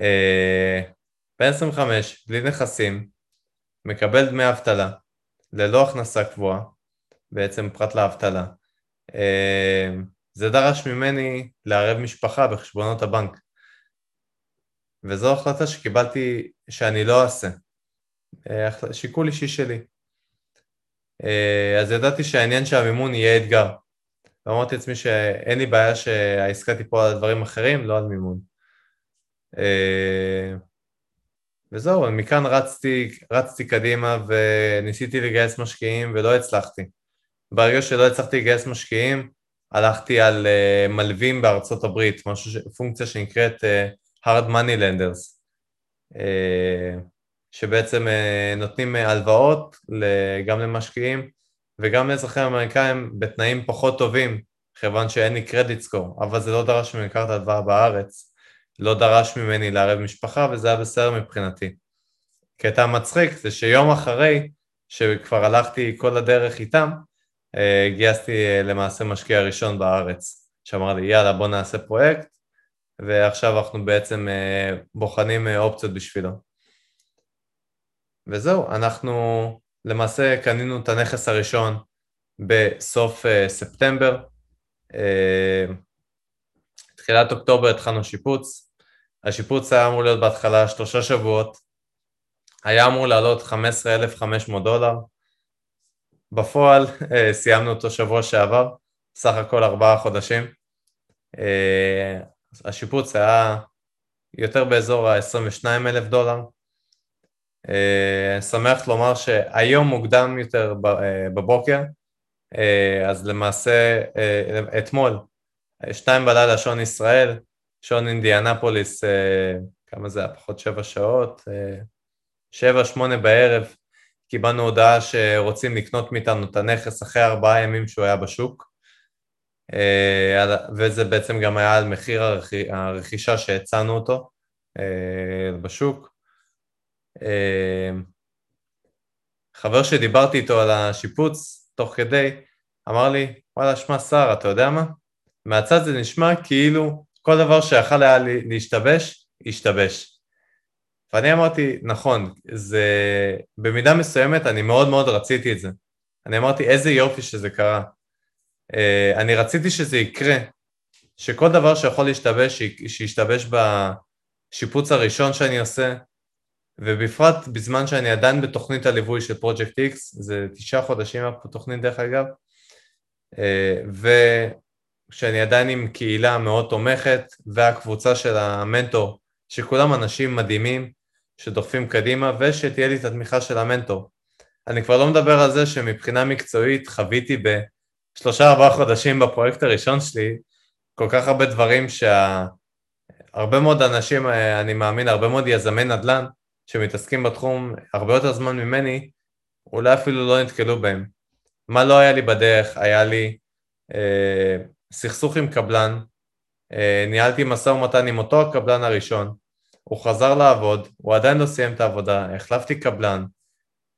אה, בן 25, בלי נכסים, מקבל דמי אבטלה, ללא הכנסה קבועה, בעצם פרט לאבטלה. אה, זה דרש ממני לערב משפחה בחשבונות הבנק. וזו החלטה שקיבלתי שאני לא אעשה. אה, שיקול אישי שלי. אה, אז ידעתי שהעניין של המימון יהיה אתגר. ואמרתי לעצמי שאין לי בעיה שהעסקה תיפול על דברים אחרים, לא על מימון. אה, וזהו, מכאן רצתי, רצתי קדימה וניסיתי לגייס משקיעים ולא הצלחתי. ברגע שלא הצלחתי לגייס משקיעים, הלכתי על מלווים בארצות הברית, משהו, פונקציה שנקראת hard money lenders. שבעצם אה, נותנים אה, הלוואות גם למשקיעים וגם לאזרחים אמריקאים בתנאים פחות טובים, כיוון שאין לי קרדיט סקור, אבל זה לא דרש ממני לקחת הלוואה בארץ, לא דרש ממני לערב משפחה וזה היה בסדר מבחינתי. קטע מצחיק זה שיום אחרי שכבר הלכתי כל הדרך איתם, אה, גייסתי למעשה משקיע ראשון בארץ, שאמר לי יאללה בוא נעשה פרויקט ועכשיו אנחנו בעצם בוחנים אופציות בשבילו. וזהו, אנחנו למעשה קנינו את הנכס הראשון בסוף uh, ספטמבר. Uh, תחילת אוקטובר התחלנו שיפוץ. השיפוץ היה אמור להיות בהתחלה שלושה שבועות. היה אמור לעלות 15,500 דולר. בפועל uh, סיימנו אותו שבוע שעבר, סך הכל ארבעה חודשים. Uh, השיפוץ היה יותר באזור ה-22,000 דולר. אה, שמח לומר שהיום מוקדם יותר אה, בבוקר, אה, אז למעשה אתמול, שתיים בלילה שעון ישראל, שעון אינדיאנפוליס, כמה זה היה? פחות שבע שעות, שבע, שמונה בערב, קיבלנו הודעה שרוצים לקנות מאיתנו את הנכס אחרי ארבעה ימים שהוא היה בשוק, וזה בעצם גם היה על מחיר הרכישה שהצענו אותו בשוק. אמ, חבר שדיברתי איתו על השיפוץ, תוך כדי, אמר לי, וואלה, שמע, שר, אתה יודע מה? מהצד זה נשמע כאילו כל דבר שיכול היה להשתבש, השתבש. ואני אמרתי, נכון, זה... במידה מסוימת אני מאוד מאוד רציתי את זה. אני אמרתי, איזה יופי שזה קרה. Uh, אני רציתי שזה יקרה, שכל דבר שיכול להשתבש, שישתבש בשיפוץ הראשון שאני עושה, ובפרט בזמן שאני עדיין בתוכנית הליווי של פרויקט X, זה תשעה חודשים התוכנית דרך אגב, אה, וכשאני עדיין עם קהילה מאוד תומכת, והקבוצה של המנטור, שכולם אנשים מדהימים, שדוחפים קדימה, ושתהיה לי את התמיכה של המנטור. אני כבר לא מדבר על זה שמבחינה מקצועית חוויתי בשלושה ארבעה חודשים בפרויקט הראשון שלי כל כך הרבה דברים שהרבה מאוד אנשים, אה, אני מאמין, הרבה מאוד יזמי נדל"ן, שמתעסקים בתחום הרבה יותר זמן ממני, אולי אפילו לא נתקלו בהם. מה לא היה לי בדרך? היה לי אה, סכסוך עם קבלן, אה, ניהלתי משא ומתן עם אותו הקבלן הראשון, הוא חזר לעבוד, הוא עדיין לא סיים את העבודה, החלפתי קבלן,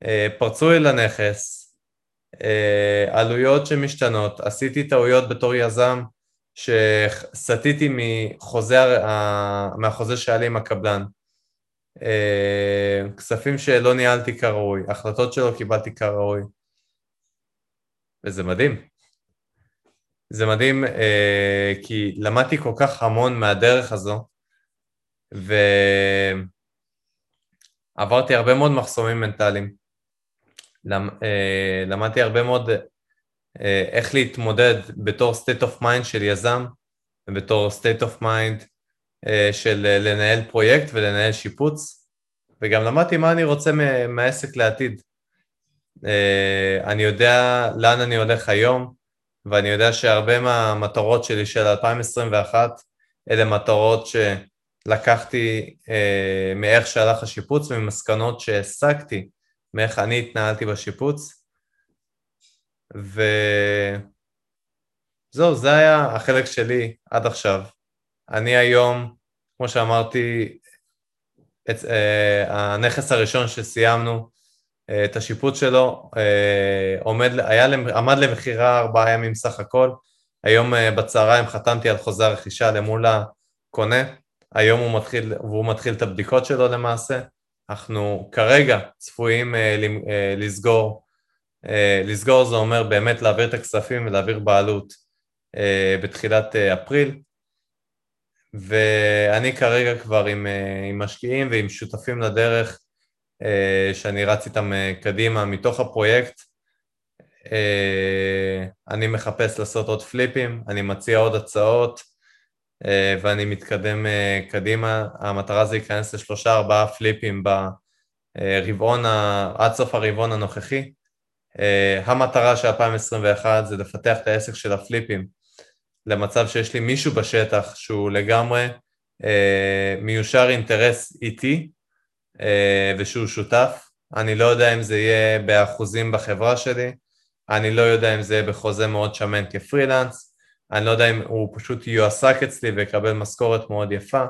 אה, פרצו לי לנכס, אה, עלויות שמשתנות, עשיתי טעויות בתור יזם שסטיתי מחוזה, מהחוזה שהיה לי עם הקבלן, כספים שלא ניהלתי כראוי, החלטות שלא קיבלתי כראוי, וזה מדהים. זה מדהים כי למדתי כל כך המון מהדרך הזו, ועברתי הרבה מאוד מחסומים מנטליים. אה, למדתי הרבה מאוד אה, איך להתמודד בתור state of mind של יזם ובתור state of mind אה, של לנהל פרויקט ולנהל שיפוץ וגם למדתי מה אני רוצה מהעסק לעתיד. אני יודע לאן אני הולך היום ואני יודע שהרבה מהמטרות שלי של 2021 אלה מטרות שלקחתי מאיך שהלך השיפוץ וממסקנות שהסקתי מאיך אני התנהלתי בשיפוץ. וזהו, זה היה החלק שלי עד עכשיו. אני היום, כמו שאמרתי, את, uh, הנכס הראשון שסיימנו uh, את השיפוץ שלו uh, עומד, היה, עמד למכירה ארבעה ימים סך הכל. היום uh, בצהריים חתמתי על חוזה הרכישה למול הקונה, היום הוא מתחיל, והוא מתחיל את הבדיקות שלו למעשה. אנחנו כרגע צפויים אה, אה, לסגור, אה, לסגור זה אומר באמת להעביר את הכספים ולהעביר בעלות בתחילת אפריל, ואני כרגע כבר עם, עם משקיעים ועם שותפים לדרך שאני רץ איתם קדימה מתוך הפרויקט. אני מחפש לעשות עוד פליפים, אני מציע עוד הצעות, אה, ואני מתקדם אה, קדימה. המטרה זה להיכנס לשלושה ארבעה פליפים ברבעון, עד סוף הרבעון הנוכחי. אה, המטרה של 2021 זה לפתח את העסק של הפליפים למצב שיש לי מישהו בשטח שהוא לגמרי מיושר אינטרס איתי ושהוא שותף. אני לא יודע אם זה יהיה באחוזים בחברה שלי, אני לא יודע אם זה יהיה בחוזה מאוד שמן כפרילנס, אני לא יודע אם הוא פשוט יועסק אצלי ויקבל משכורת מאוד יפה.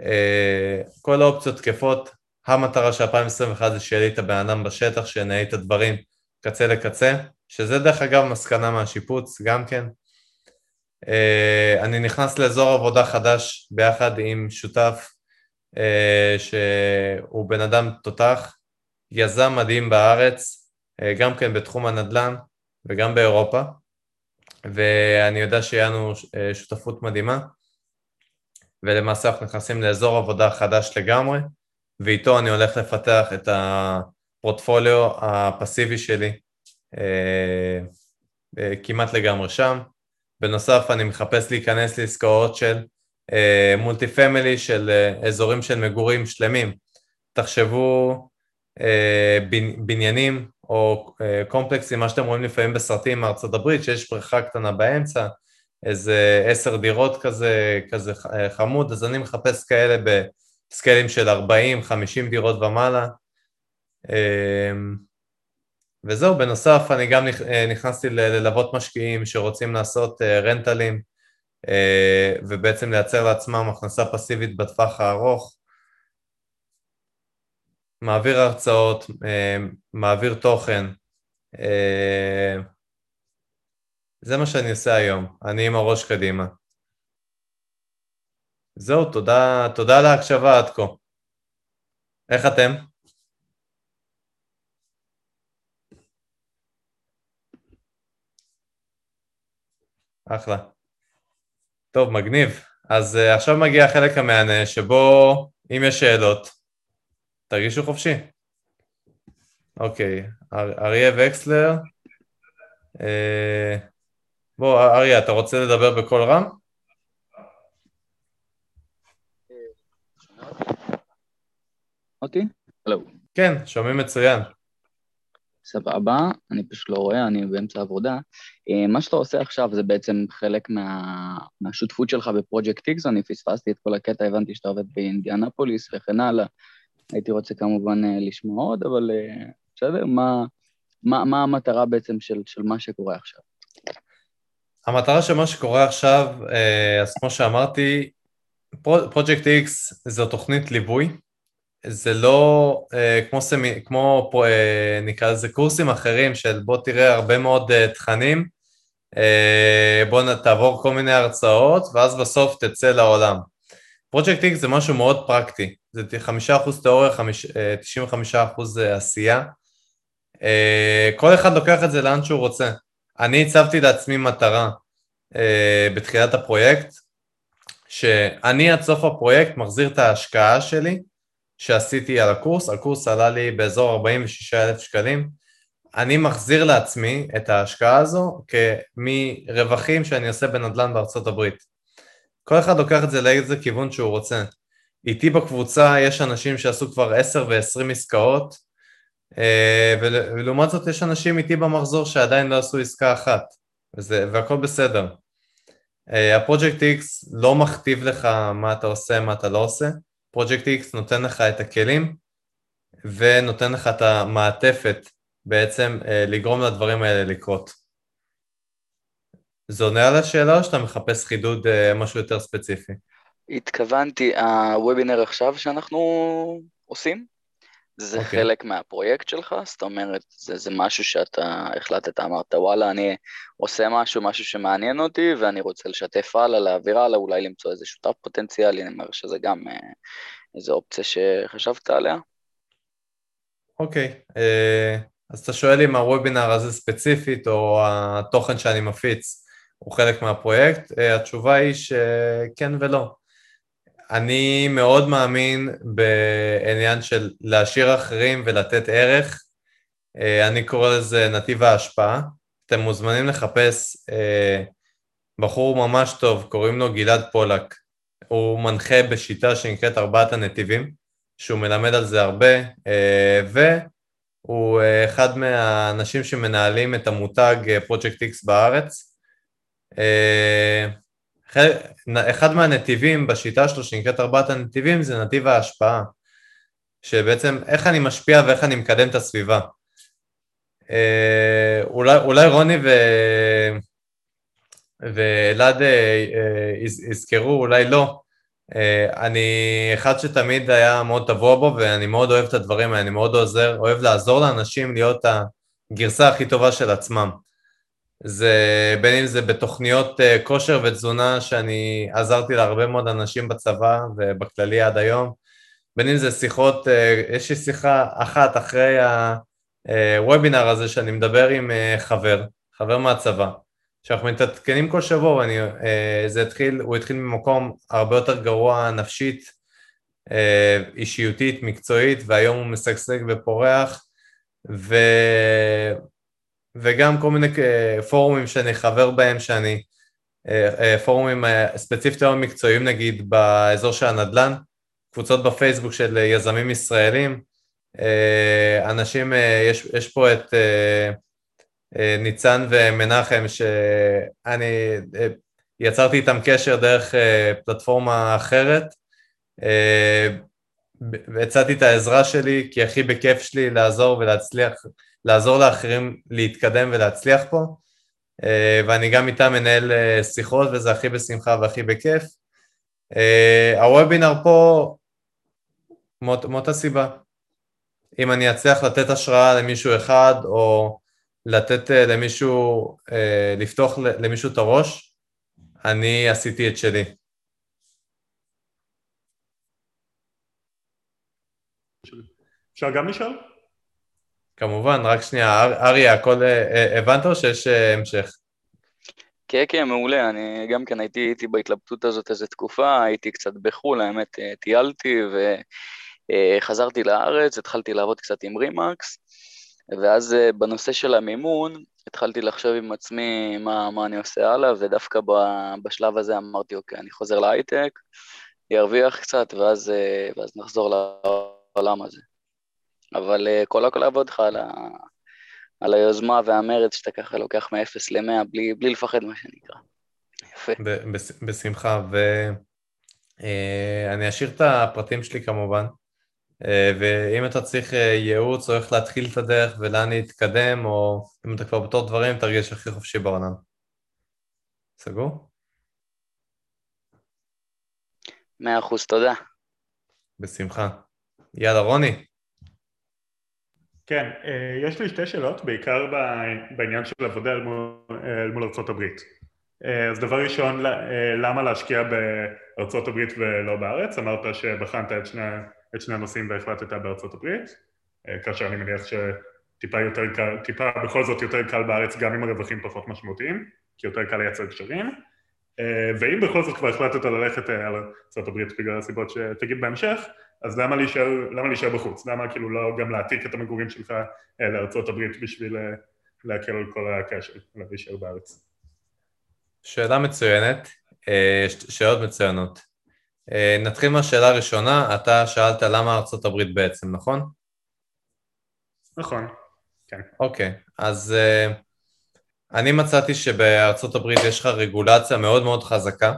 אה, כל האופציות תקפות, המטרה של 2021 זה שיהיה לי את הבן אדם בשטח, שינהל את הדברים קצה לקצה, שזה דרך אגב מסקנה מהשיפוץ גם כן. אה, אני נכנס לאזור עבודה חדש ביחד עם שותף אה, שהוא בן אדם תותח, יזם מדהים בארץ, גם כן בתחום הנדל"ן וגם באירופה. ואני יודע שיהיה לנו אה, שותפות מדהימה, ולמעשה אנחנו נכנסים לאזור עבודה חדש לגמרי, ואיתו אני הולך לפתח את הפורטפוליו הפסיבי שלי אה, אה, כמעט לגמרי שם. בנוסף אני מחפש להיכנס לעסקאות של מולטי פמילי, של אזורים של מגורים שלמים. תחשבו בניינים או אה, קומפלקסים, מה שאתם רואים לפעמים בסרטים מארצות הברית, שיש בריכה קטנה באמצע, איזה עשר דירות כזה, כזה חמוד, אז אני מחפש כאלה בסקיילים של 40-50 דירות ומעלה. וזהו, בנוסף אני גם אה, נכנסתי ללוות משקיעים שרוצים לעשות רנטלים ובעצם לייצר לעצמם הכנסה פסיבית בטווח הארוך. מעביר הרצאות, אה, מעביר תוכן. אה, זה מה שאני עושה היום, אני עם הראש קדימה. זהו, תודה, תודה על ההקשבה עד כה. איך אתם? אחלה. טוב, מגניב. אז uh, עכשיו מגיע החלק המהנה שבו אם יש שאלות, תרגישו חופשי. אוקיי, אריה וקסלר. אה, בוא, אריה, אתה רוצה לדבר בקול רם? אותי? הלו. כן, שומעים מצוין. סבבה, אני פשוט לא רואה, אני באמצע עבודה. אה, מה שאתה עושה עכשיו זה בעצם חלק מה... מהשותפות שלך בפרויקט איקס, אני פספסתי את כל הקטע, הבנתי שאתה עובד באינדיאנפוליס וכן הלאה. הייתי רוצה כמובן אה, לשמוע עוד, אבל אה, בסדר, מה, מה, מה המטרה בעצם של, של מה שקורה עכשיו? המטרה של מה שקורה עכשיו, אז כמו שאמרתי, פרויקט X זו תוכנית ליווי, זה לא אה, כמו, סמי, כמו אה, נקרא לזה קורסים אחרים של בוא תראה הרבה מאוד אה, תכנים, אה, בוא תעבור כל מיני הרצאות ואז בסוף תצא לעולם. פרויקט X זה משהו מאוד פרקטי, זה 5% תיאוריה, 95% אה, עשייה. אה, כל אחד לוקח את זה לאן שהוא רוצה. אני הצבתי לעצמי מטרה אה, בתחילת הפרויקט, שאני עד סוף הפרויקט מחזיר את ההשקעה שלי שעשיתי על הקורס, הקורס עלה לי באזור 46,000 שקלים, אני מחזיר לעצמי את ההשקעה הזו מרווחים שאני עושה בנדל"ן בארצות הברית. כל אחד לוקח את זה לאיזה כיוון שהוא רוצה. איתי בקבוצה יש אנשים שעשו כבר 10 ו-20 עסקאות, אה, ולעומת זאת יש אנשים איתי במחזור שעדיין לא עשו עסקה אחת, וזה, והכל בסדר. אה, הפרויקט X לא מכתיב לך מה אתה עושה, מה אתה לא עושה, פרויקט X נותן לך את הכלים ונותן לך את המעטפת בעצם אה, לגרום לדברים האלה לקרות. זה עונה על השאלה או שאתה מחפש חידוד משהו יותר ספציפי? התכוונתי, הוובינר עכשיו שאנחנו עושים, זה okay. אוקיי. חלק מהפרויקט שלך? זאת אומרת, זה, זה משהו שאתה החלטת, אמרת, וואלה, אני עושה משהו, משהו שמעניין אותי, ואני רוצה לשתף הלאה, להעביר הלאה, אולי למצוא איזה שותף פוטנציאלי, אני אומר שזה גם אה, איזו אופציה שחשבת עליה. אוקיי, okay. אה, uh, אז אתה שואל אם הוובינר הזה ספציפית, או התוכן שאני מפיץ, הוא חלק מהפרויקט? Uh, התשובה היא שכן ולא. אני מאוד מאמין בעניין של להשאיר אחרים ולתת ערך. אה, אני קורא לזה נתיב ההשפעה. אתם מוזמנים לחפש אה, בחור ממש טוב, קוראים לו גלעד פולק. הוא מנחה בשיטה שנקראת ארבעת הנתיבים, שהוא מלמד על זה הרבה, אה, והוא אחד מהאנשים שמנהלים את המותג פרויקט X בארץ. אחד מהנתיבים בשיטה שלו שנקראת ארבעת הנתיבים זה נתיב ההשפעה, שבעצם איך אני משפיע ואיך אני מקדם את הסביבה. אה, אולי, אולי רוני ו... ואלעד אה, אה, יזכרו, אולי לא. אני אחד שתמיד היה מאוד טבוע בו ואני מאוד אוהב את הדברים האלה, אני מאוד עוזר, אוהב לעזור לאנשים להיות הגרסה הכי טובה של עצמם. זה בין אם זה בתוכניות אה, כושר ותזונה שאני עזרתי להרבה מאוד אנשים בצבא ובכללי עד היום, בין אם זה שיחות, אה, יש לי שיחה אחת אחרי הוובינר הזה שאני מדבר עם אה, חבר, חבר מהצבא, שאנחנו מתעדכנים כל שבוע, ואני, זה התחיל, הוא התחיל ממקום הרבה יותר גרוע נפשית, אישיותית, מקצועית, והיום הוא משגשג ופורח, ו... וגם כל מיני אה, פורומים שאני חבר בהם, שאני, אה, אה, פורומים ספציפית היום מקצועיים נגיד באזור של הנדל"ן, קבוצות בפייסבוק של יזמים ישראלים, אנשים, יש, יש פה את ניצן ומנחם שאני יצרתי איתם קשר דרך פלטפורמה אחרת, והצעתי את העזרה שלי כי הכי בכיף שלי לעזור ולהצליח לעזור לאחרים להתקדם ולהצליח פה, אה, ואני גם איתם מנהל אה, שיחות וזה הכי בשמחה והכי בכיף. אה, הוובינר פה מאותה סיבה. אם אני אצליח לתת השראה למישהו אחד או לתת למישהו, לפתוח למישהו את הראש, אני עשיתי את שלי. אפשר גם לשאול? כמובן, רק שנייה, אריה, הכל אה, אה, הבנת או שיש אה, המשך? כן, כן, מעולה. אני גם כן הייתי, הייתי בהתלבטות הזאת איזה תקופה, הייתי קצת בחו"ל, האמת, טיילתי וחזרתי לארץ, התחלתי לעבוד קצת עם רימקס, ואז בנושא של המימון, התחלתי לחשוב עם עצמי מה, מה אני עושה הלאה, ודווקא בשלב הזה אמרתי, אוקיי, אני חוזר להייטק, ארוויח קצת, ואז, ואז נחזור לעולם הזה. אבל uh, כל הכל לעבוד לך על, ה... על היוזמה והמרץ שאתה ככה לוקח מ-0 ל-100 בלי, בלי לפחד, מה שנקרא. יפה. בשמחה, ואני אה, אשאיר את הפרטים שלי כמובן, אה, ואם אתה צריך ייעוץ או איך להתחיל את הדרך ולאן להתקדם, או אם אתה כבר בתור דברים, תרגיש הכי חופשי בעולם. סגור? מאה אחוז, תודה. בשמחה. יאללה, רוני. כן, אה, יש לי שתי שאלות, בעיקר בעניין של עבודה אל מול, אל מול ארצות הברית. אז דבר ראשון, למה להשקיע בארצות הברית ולא בארץ? אמרת שבחנת את שני, את שני הנושאים והחלטת בארצות הברית, כאשר אני מניח שטיפה יותר קל, טיפה בכל זאת יותר קל בארץ גם אם הרווחים פחות משמעותיים, כי יותר קל לייצר קשרים. ואם בכל זאת כבר החלטת ללכת על ארצות הברית בגלל הסיבות שתגיד בהמשך, אז למה להישאר, למה להישאר בחוץ? למה כאילו לא גם להעתיק את המגורים שלך לארצות הברית בשביל להקל על כל הקשר, להישאר בארץ? שאלה מצוינת, אה, שאלות מצוינות. אה, נתחיל מהשאלה הראשונה, אתה שאלת למה ארצות הברית בעצם, נכון? נכון, כן. אוקיי, אז אני מצאתי שבארצות הברית יש לך רגולציה מאוד מאוד חזקה.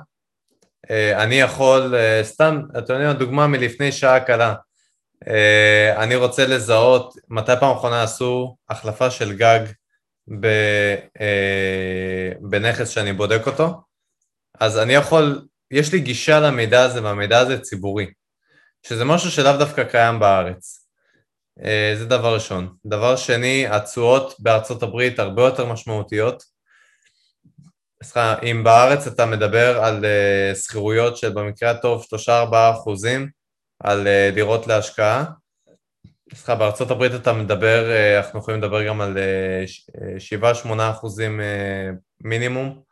Uh, אני יכול, uh, סתם, אתה יודע, דוגמה מלפני שעה קלה, uh, אני רוצה לזהות מתי פעם אחרונה עשו החלפה של גג ב, בנכס שאני בודק אותו, אז אני יכול, יש לי גישה למידע הזה והמידע הזה ציבורי, שזה משהו שלאו דווקא קיים בארץ. אה, זה דבר ראשון. דבר שני, התשואות בארצות הברית הרבה יותר משמעותיות. סליחה, אם בארץ אתה מדבר על אה, שכירויות של במקרה הטוב 3-4 אחוזים על אה, דירות להשקעה, סליחה, בארצות הברית אתה מדבר, אנחנו יכולים לדבר גם על 7-8 אחוזים מינימום.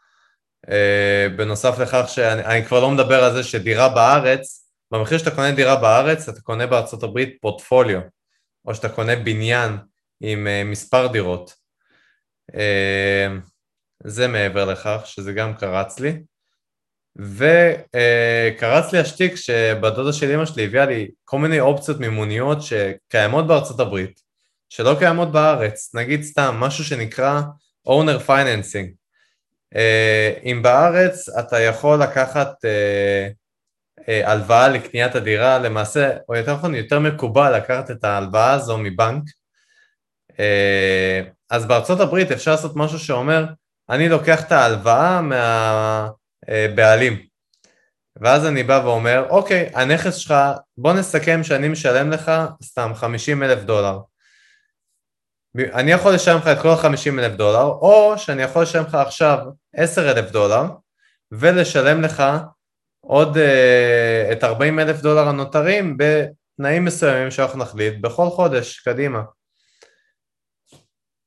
בנוסף לכך שאני כבר לא מדבר על זה שדירה בארץ, במחיר שאתה קונה דירה בארץ, אתה קונה בארצות הברית פורטפוליו. או שאתה קונה בניין עם אה, מספר דירות. אה, זה מעבר לכך, שזה גם קרץ לי. וקרץ אה, לי השטיק שבדודה של אמא שלי הביאה לי כל מיני אופציות מימוניות שקיימות בארצות הברית, שלא קיימות בארץ, נגיד סתם משהו שנקרא owner financing. אם בארץ אתה יכול לקחת אה, הלוואה לקניית הדירה, למעשה, או יותר נכון, יותר מקובל לקחת את ההלוואה הזו מבנק. אה, אז בארצות הברית אפשר לעשות משהו שאומר, אני לוקח את ההלוואה מהבעלים. ואז אני בא ואומר, אוקיי, הנכס שלך, בוא נסכם שאני משלם לך סתם 50 אלף דולר. אני יכול לשלם לך את כל ה-50 אלף דולר, או שאני יכול לשלם לך עכשיו 10 אלף דולר, ולשלם לך עוד uh, את 40 אלף דולר הנותרים בתנאים מסוימים שאנחנו נחליט בכל חודש, קדימה.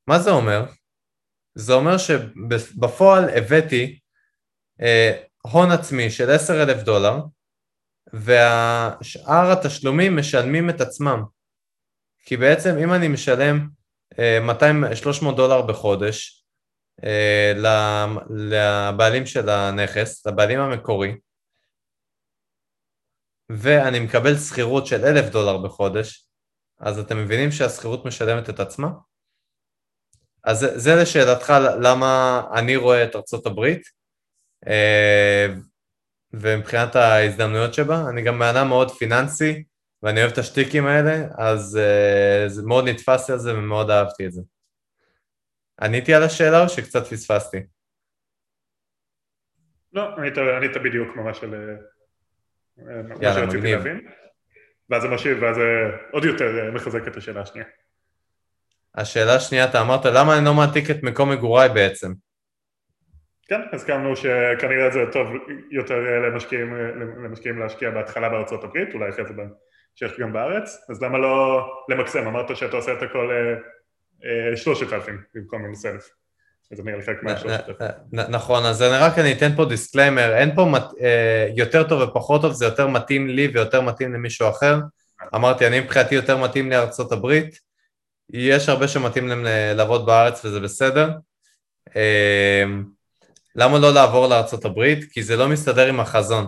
מה זה אומר? זה אומר שבפועל הבאתי uh, הון עצמי של 10 אלף דולר והשאר התשלומים משלמים את עצמם. כי בעצם אם אני משלם uh, 200-300 דולר בחודש uh, לבעלים של הנכס, לבעלים המקורי, ואני מקבל שכירות של אלף דולר בחודש, אז אתם מבינים שהשכירות משלמת את עצמה? אז זה, זה לשאלתך למה אני רואה את ארצות הברית, אה, ומבחינת ההזדמנויות שבה, אני גם מאנה מאוד פיננסי, ואני אוהב את השטיקים האלה, אז אה, זה מאוד נתפס על זה ומאוד אהבתי את זה. עניתי על השאלה או שקצת פספסתי? לא, ענית, ענית בדיוק ממש על... מה שרציתי להבין, ואז זה משאיר, ואז זה עוד יותר אה, מחזק את השאלה השנייה. השאלה השנייה, אתה אמרת, למה אני לא מעתיק את מקום מגוריי בעצם? כן, הסכמנו שכנראה זה טוב יותר אה, למשקיעים, אה, למשקיעים להשקיע בהתחלה בארצות הברית, אולי אחרי זה בהמשך גם בארץ, אז למה לא למקסם? אמרת שאתה עושה את הכל שלושת אלפים במקום מינוס אלף. זה נראה נכון, אז אני רק אני אתן פה disclaimer, אין פה אה, יותר טוב ופחות טוב, זה יותר מתאים לי ויותר מתאים למישהו אחר. אמרתי, אני מבחינתי יותר מתאים לארצות הברית, יש הרבה שמתאים להם לעבוד בארץ וזה בסדר. אה, למה לא לעבור הברית? כי זה לא מסתדר עם החזון.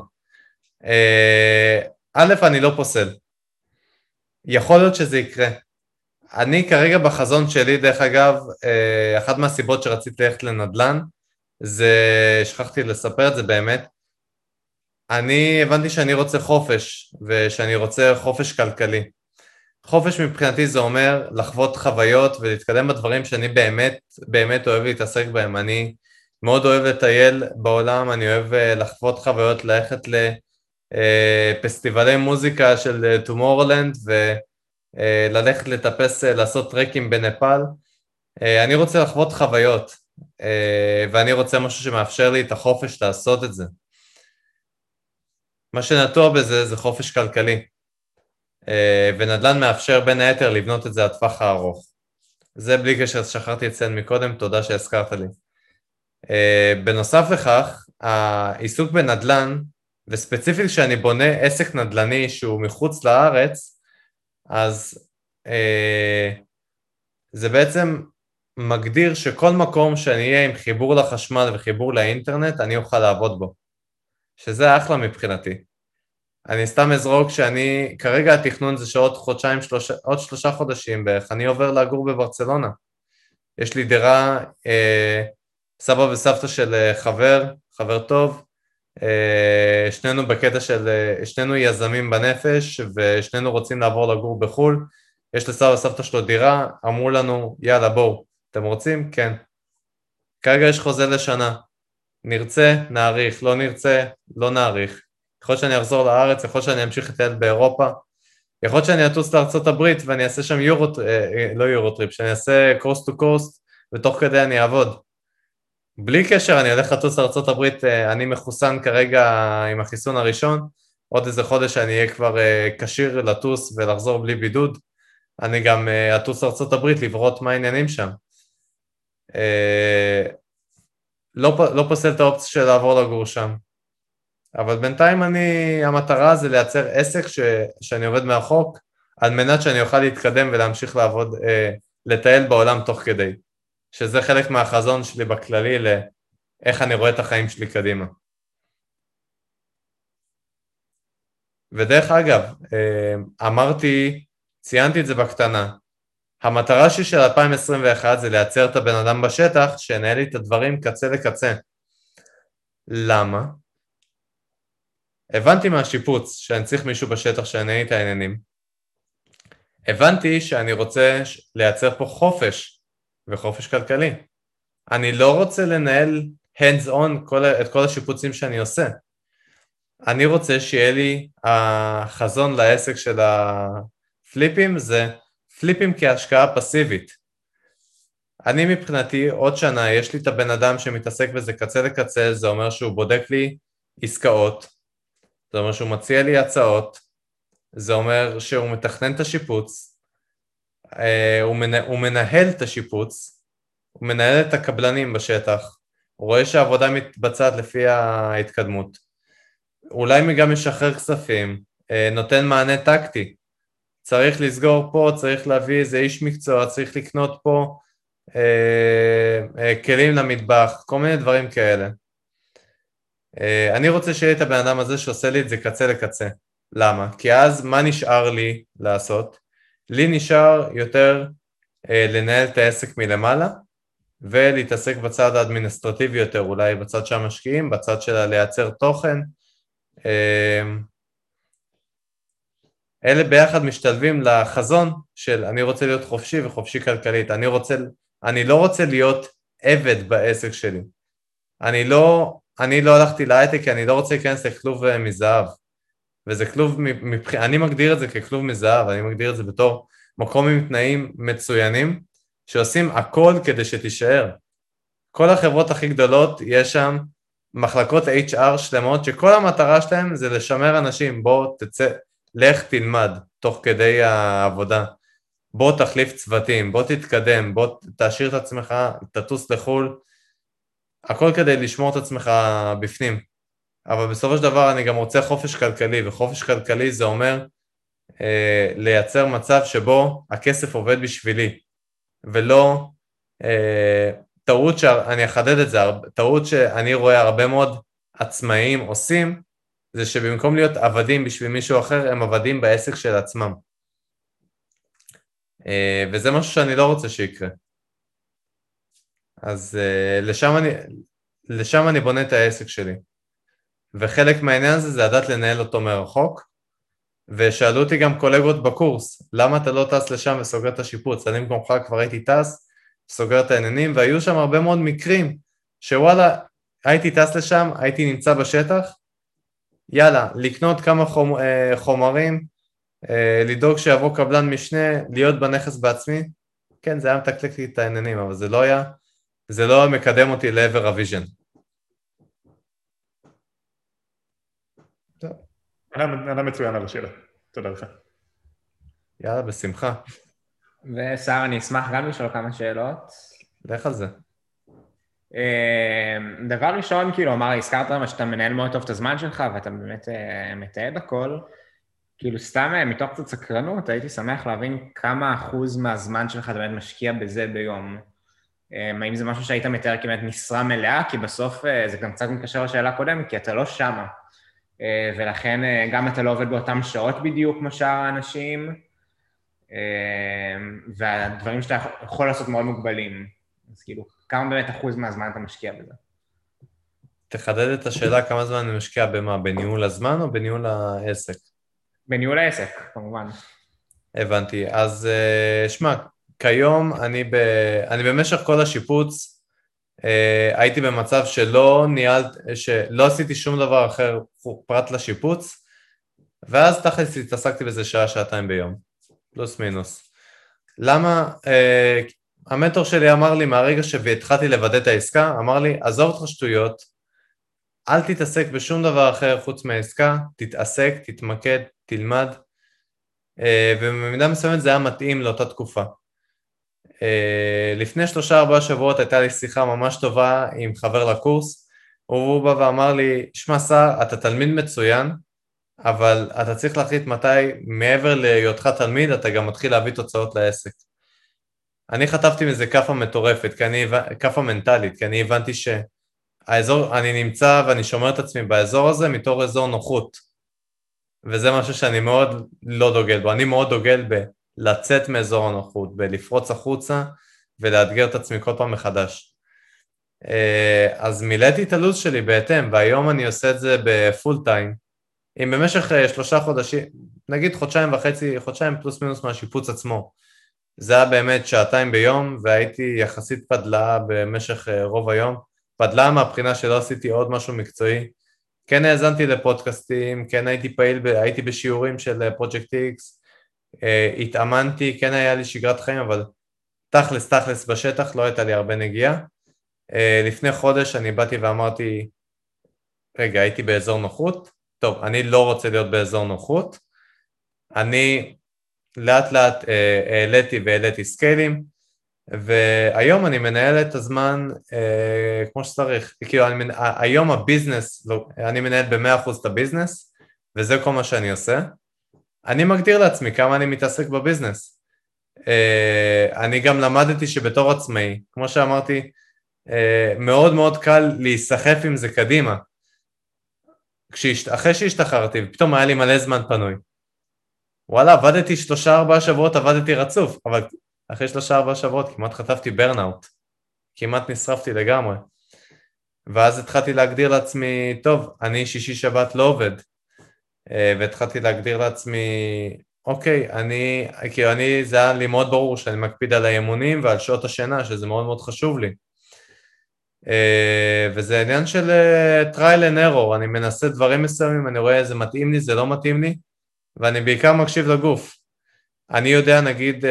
אה, א', אני לא פוסל. יכול להיות שזה יקרה. אני כרגע בחזון שלי, דרך אגב, אה, אחת מהסיבות שרציתי ללכת לנדל"ן, זה, שכחתי לספר את זה באמת, אני הבנתי שאני רוצה חופש, ושאני רוצה חופש כלכלי. חופש מבחינתי זה אומר לחוות חוויות ולהתקדם בדברים שאני באמת, באמת אוהב להתעסק בהם. אני מאוד אוהב לטייל בעולם, אני אוהב אה, לחוות חוויות, ללכת אה, פסטיבלי מוזיקה של Tomorrowland וללכת לטפס, לעשות טרקים בנפאל. אני רוצה לחוות חוויות, ואני רוצה משהו שמאפשר לי את החופש לעשות את זה. מה שנטוע בזה זה חופש כלכלי, ונדל"ן מאפשר בין היתר לבנות את זה לטווח הארוך. זה בלי קשר, שכחתי לציין מקודם, תודה שהזכרת לי. בנוסף לכך, העיסוק בנדל"ן וספציפית כשאני בונה עסק נדל"ני שהוא מחוץ לארץ, אז אה, זה בעצם מגדיר שכל מקום שאני אהיה עם חיבור לחשמל וחיבור לאינטרנט, אני אוכל לעבוד בו. שזה אחלה מבחינתי. אני סתם אזרוק שאני, כרגע התכנון זה שעוד חודשיים, שלושה, עוד שלושה חודשים בערך, אני עובר לגור בברצלונה. יש לי דירה, אה, סבא וסבתא של אה, חבר, חבר טוב, אה, שנינו בקטע של, אה, שנינו יזמים בנפש ושנינו רוצים לעבור לגור בחו"ל, יש לסבא וסבתא שלו דירה, אמרו לנו יאללה בואו, אתם רוצים? כן. כרגע יש חוזה לשנה, נרצה, נאריך, לא נרצה, לא נאריך. יכול שאני אחזור לארץ, יכול שאני אמשיך לטייל באירופה, יכול להיות שאני אטוס לארה"ב ואני אעשה שם Euro, אה, לא Euro trip, שאני אעשה coast to coast ותוך כדי אני אעבוד. בלי קשר, אני הולך לטוס לארה"ב, אה, אני מחוסן כרגע עם החיסון הראשון, עוד איזה חודש אני אהיה כבר אה, כשיר לטוס ולחזור בלי בידוד. אני גם אטוס לארה"ב לבראות מה העניינים שם. לא, לא פוסל את האופציה של לעבור לגור שם. אבל בינתיים אני, המטרה זה לייצר עסק ש, שאני עובד מהחוק, על מנת שאני אוכל להתקדם ולהמשיך לעבוד, לטייל בעולם תוך כדי. שזה חלק מהחזון שלי בכללי לאיך אני רואה את החיים שלי קדימה. ודרך אגב, אה, אמרתי, ציינתי את זה בקטנה, המטרה שלי של 2021 זה לייצר את הבן אדם בשטח שינהל לי את הדברים קצה לקצה. למה? הבנתי מהשיפוץ שאני צריך מישהו בשטח שינהל לי את העניינים. הבנתי שאני רוצה לייצר פה חופש וחופש כלכלי. אני לא רוצה לנהל hands on כל, את כל השיפוצים שאני עושה. אני רוצה שיהיה לי החזון לעסק של הפליפים זה פליפים כהשקעה פסיבית. אני מבחינתי עוד שנה יש לי את הבן אדם שמתעסק בזה קצה לקצה, זה אומר שהוא בודק לי עסקאות, זה אומר שהוא מציע לי הצעות, זה אומר שהוא מתכנן את השיפוץ, אה, הוא, מנה, הוא מנהל את השיפוץ, הוא מנהל את הקבלנים בשטח, הוא רואה שהעבודה מתבצעת לפי ההתקדמות. אולי גם משחרר כספים, אה, נותן מענה טקטי. צריך לסגור פה, צריך להביא איזה איש מקצוע, צריך לקנות פה אה, אה, כלים למטבח, כל מיני דברים כאלה. אה, אני רוצה שיהיה את הבן אדם הזה שעושה לי את זה קצה לקצה. למה? כי אז מה נשאר לי לעשות? לי נשאר יותר אה, לנהל את העסק מלמעלה ולהתעסק בצד האדמיניסטרטיבי יותר, אולי בצד של המשקיעים, בצד של לייצר תוכן. אה, אלה ביחד משתלבים לחזון של אני רוצה להיות חופשי וחופשי כלכלית. אני, רוצה, אני לא רוצה להיות עבד בעסק שלי. אני לא, אני לא הלכתי להייטק כי אני לא רוצה להיכנס לכלוב אה, מזהב. וזה כלוב, מבח... אני מגדיר את זה ככלוב מזהב, אני מגדיר את זה בתור מקום עם תנאים מצוינים, שעושים הכל כדי שתישאר. כל החברות הכי גדולות, יש שם מחלקות HR שלמות, שכל המטרה שלהם זה לשמר אנשים, בוא תצא, לך תלמד תוך כדי העבודה, בוא תחליף צוותים, בוא תתקדם, בוא תעשיר את עצמך, תטוס לחו"ל, הכל כדי לשמור את עצמך בפנים. אבל בסופו של דבר אני גם רוצה חופש כלכלי, וחופש כלכלי זה אומר אה, לייצר מצב שבו הכסף עובד בשבילי, ולא אה, טעות שאני אחדד את זה, טעות שאני רואה הרבה מאוד עצמאים עושים, זה שבמקום להיות עבדים בשביל מישהו אחר, הם עבדים בעסק של עצמם. אה, וזה משהו שאני לא רוצה שיקרה. אז אה, לשם אני, לשם אני בונה את העסק שלי. וחלק מהעניין הזה זה לדעת לנהל אותו מרחוק. ושאלו אותי גם קולגות בקורס, למה אתה לא טס לשם וסוגר את השיפוץ? אני במקומך כבר הייתי טס, סוגר את העניינים, והיו שם הרבה מאוד מקרים שוואלה, הייתי טס לשם, הייתי נמצא בשטח, יאללה, לקנות כמה חומ, אה, חומרים, אה, לדאוג שיבוא קבלן משנה, להיות בנכס בעצמי, כן, זה היה מתקתק לי את העניינים, אבל זה לא היה, זה לא מקדם אותי לעבר ה vision. ענה מצוין על השאלה, תודה לך. יאללה, בשמחה. ושר, אני אשמח גם לשאול כמה שאלות. לך על זה. אה, דבר ראשון, כאילו, אמר, הזכרת מה שאתה מנהל מאוד טוב את הזמן שלך, ואתה באמת אה, מתעד הכל. כאילו, סתם אה, מתוך קצת סקרנות, הייתי שמח להבין כמה אחוז מהזמן שלך אתה באמת משקיע בזה ביום. האם זה משהו שהיית מתאר כמעט משרה מלאה? כי בסוף זה גם קצת מתקשר לשאלה הקודמת, כי אתה לא שמה. ולכן גם אתה לא עובד באותן שעות בדיוק כמו שאר האנשים, והדברים שאתה יכול לעשות מאוד מוגבלים. אז כאילו, כמה באמת אחוז מהזמן אתה משקיע בזה? תחדד את השאלה כמה זמן אני משקיע במה, בניהול הזמן או בניהול העסק? בניהול העסק, כמובן. הבנתי. אז אה, שמע, כיום אני, ב... אני במשך כל השיפוץ אה, הייתי במצב שלא ניהלת, שלא עשיתי שום דבר אחר פרט לשיפוץ, ואז תכלס התעסקתי בזה שעה, שעתיים ביום, פלוס מינוס. למה? אה, המנטור שלי אמר לי מהרגע שהתחלתי לוודא את העסקה, אמר לי, עזוב אותך שטויות, אל תתעסק בשום דבר אחר חוץ מהעסקה, תתעסק, תתמקד, תלמד, אה, ובמידה מסוימת זה היה מתאים לאותה תקופה. אה, לפני שלושה ארבעה שבועות הייתה לי שיחה ממש טובה עם חבר לקורס, הוא בא ואמר לי, שמע שר, אתה תלמיד מצוין, אבל אתה צריך להחליט מתי מעבר להיותך תלמיד אתה גם מתחיל להביא תוצאות לעסק. אני חטפתי מזה כאפה מטורפת, כאפה מנטלית, כי אני הבנתי שהאזור, אני נמצא ואני שומר את עצמי באזור הזה מתור אזור נוחות. וזה משהו שאני מאוד לא דוגל בו, אני מאוד דוגל בלצאת מאזור הנוחות, בלפרוץ החוצה ולאתגר את עצמי כל פעם מחדש. אה, אז מילאתי את הלו"ז שלי בהתאם, והיום אני עושה את זה בפול טיים. אם במשך אה, שלושה חודשים, נגיד חודשיים וחצי, חודשיים פלוס מינוס מהשיפוץ עצמו, זה היה באמת שעתיים ביום והייתי יחסית פדלאה במשך אה, רוב היום. פדלאה מהבחינה שלא עשיתי עוד משהו מקצועי. כן האזנתי לפודקאסטים, כן הייתי פעיל, הייתי בשיעורים של פרויקט איקס, התאמנתי, כן היה לי שגרת חיים, אבל תכלס תכלס בשטח לא הייתה לי הרבה נגיעה. לפני חודש אני באתי ואמרתי, רגע, הייתי באזור נוחות? טוב, אני לא רוצה להיות באזור נוחות. אני לאט לאט אה, העליתי והעליתי סקיילים, והיום אני מנהל את הזמן אה, כמו שצריך, כאילו אני, היום ה business, לא, אני מנהל ב-100% את ה business, וזה כל מה שאני עושה. אני מגדיר לעצמי כמה אני מתעסק ב business. אה, אני גם למדתי שבתור עצמאי, כמו שאמרתי, אה, מאוד מאוד קל להיסחף עם זה קדימה. כשהשת... אחרי שהשתחררתי, פתאום היה לי מלא זמן פנוי. וואלה, עבדתי שלושה ארבעה שבועות, עבדתי רצוף, אבל אחרי שלושה ארבעה שבועות כמעט חטפתי ברנאוט. כמעט נשרפתי לגמרי. ואז התחלתי להגדיר לעצמי, טוב, אני שישי שבת לא עובד. אה, והתחלתי להגדיר לעצמי, אוקיי, אני, כאילו אני, זה היה לי מאוד ברור שאני מקפיד על האימונים ועל שעות השינה, שזה מאוד מאוד חשוב לי. אה, וזה עניין של אה, trial and error, אני מנסה דברים מסוימים, אני רואה איזה מתאים לי, זה לא מתאים לי, ואני בעיקר מקשיב לגוף. אני יודע, נגיד,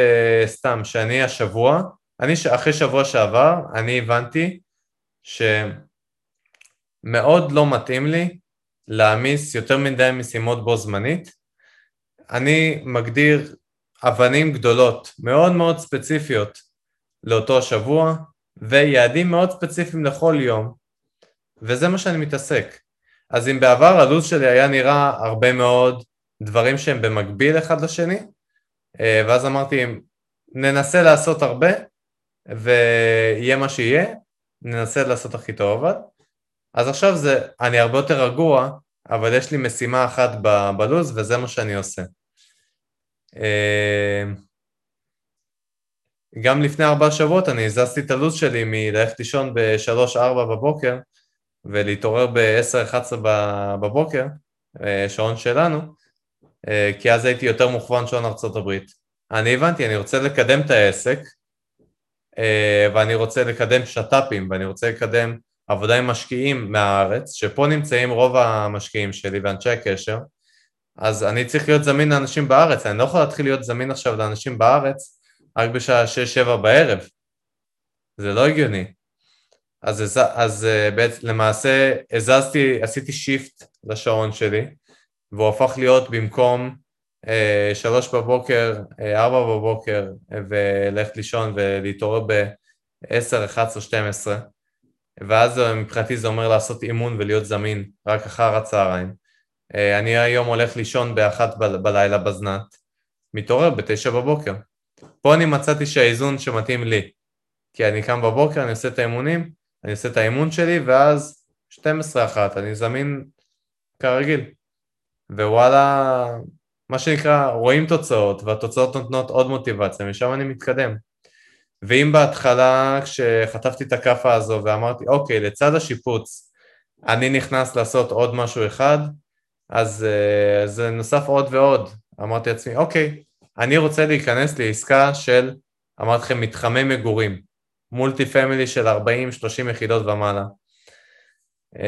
סתם, שאני השבוע, אני אחרי שבוע שעבר, אני הבנתי שמאוד לא מתאים לי להעמיס יותר מדי משימות בו זמנית. אני מגדיר אבנים גדולות, מאוד מאוד ספציפיות לאותו שבוע, ויעדים מאוד ספציפיים לכל יום, וזה מה שאני מתעסק. אז אם בעבר הלו"ז שלי היה נראה הרבה מאוד דברים שהם במקביל אחד לשני, אה, ואז אמרתי, ננסה לעשות הרבה, ויהיה מה שיהיה, ננסה לעשות הכי טוב אבל. אז עכשיו זה, אני הרבה יותר רגוע, אבל יש לי משימה אחת בלוז וזה מה שאני עושה. אה, גם לפני ארבעה שבועות אני הזזתי את הלו"ז שלי מללכת לישון ב-3-4 בבוקר ולהתעורר ב-10-11 בבוקר, אה, שעון שלנו, אה, כי אז הייתי יותר מוכוון שעון ארצות הברית. אני הבנתי, אני רוצה לקדם את העסק, ואני רוצה לקדם שת"פים, ואני רוצה לקדם עבודה עם משקיעים מהארץ, שפה נמצאים רוב המשקיעים שלי ואנשי הקשר, אז אני צריך להיות זמין לאנשים בארץ, אני לא יכול להתחיל להיות זמין עכשיו לאנשים בארץ רק בשעה 6-7 בערב, זה לא הגיוני. אז, אז, אז אה, בעצם למעשה הזזתי, עשיתי שיפט לשעון שלי, והוא הפך להיות במקום אה, שלוש בבוקר, אה, ארבע בבוקר, וללכת לישון ולהתעורר ב-10, 11, 12, ואז מבחינתי זה אומר לעשות אימון ולהיות זמין רק אחר הצהריים. אני היום הולך לישון באחת בלילה בזנת, מתעורר בתשע בבוקר. פה אני מצאתי שהאיזון שמתאים לי, כי אני קם בבוקר, אני עושה את האימונים, אני עושה את האימון שלי, ואז 12 אחת, אני זמין כרגיל. ווואלה, מה שנקרא, רואים תוצאות, והתוצאות נותנות עוד מוטיבציה, משם אני מתקדם. ואם בהתחלה, כשחטפתי את הכאפה הזו ואמרתי, אוקיי, לצד השיפוץ, אני נכנס לעשות עוד משהו אחד, אז uh, זה נוסף עוד ועוד. אמרתי לעצמי, אוקיי, אני רוצה להיכנס לעסקה של, אמרתי לכם, מתחמי מגורים. מולטי פמילי של 40-30 יחידות ומעלה. Uh,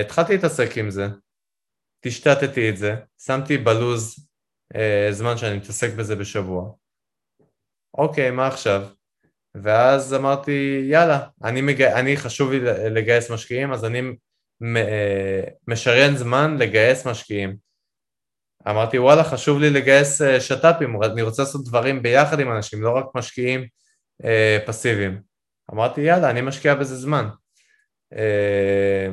התחלתי להתעסק עם זה, תשתתתי את זה, שמתי בלוז uh, זמן שאני מתעסק בזה בשבוע. אוקיי, מה עכשיו? ואז אמרתי, יאללה, אני, מג... אני חשוב לי לגייס משקיעים, אז אני uh, משריין זמן לגייס משקיעים. אמרתי, וואלה, חשוב לי לגייס uh, שת"פים, אני רוצה לעשות דברים ביחד עם אנשים, לא רק משקיעים uh, פסיביים. אמרתי, יאללה, אני משקיע בזה זמן. אה,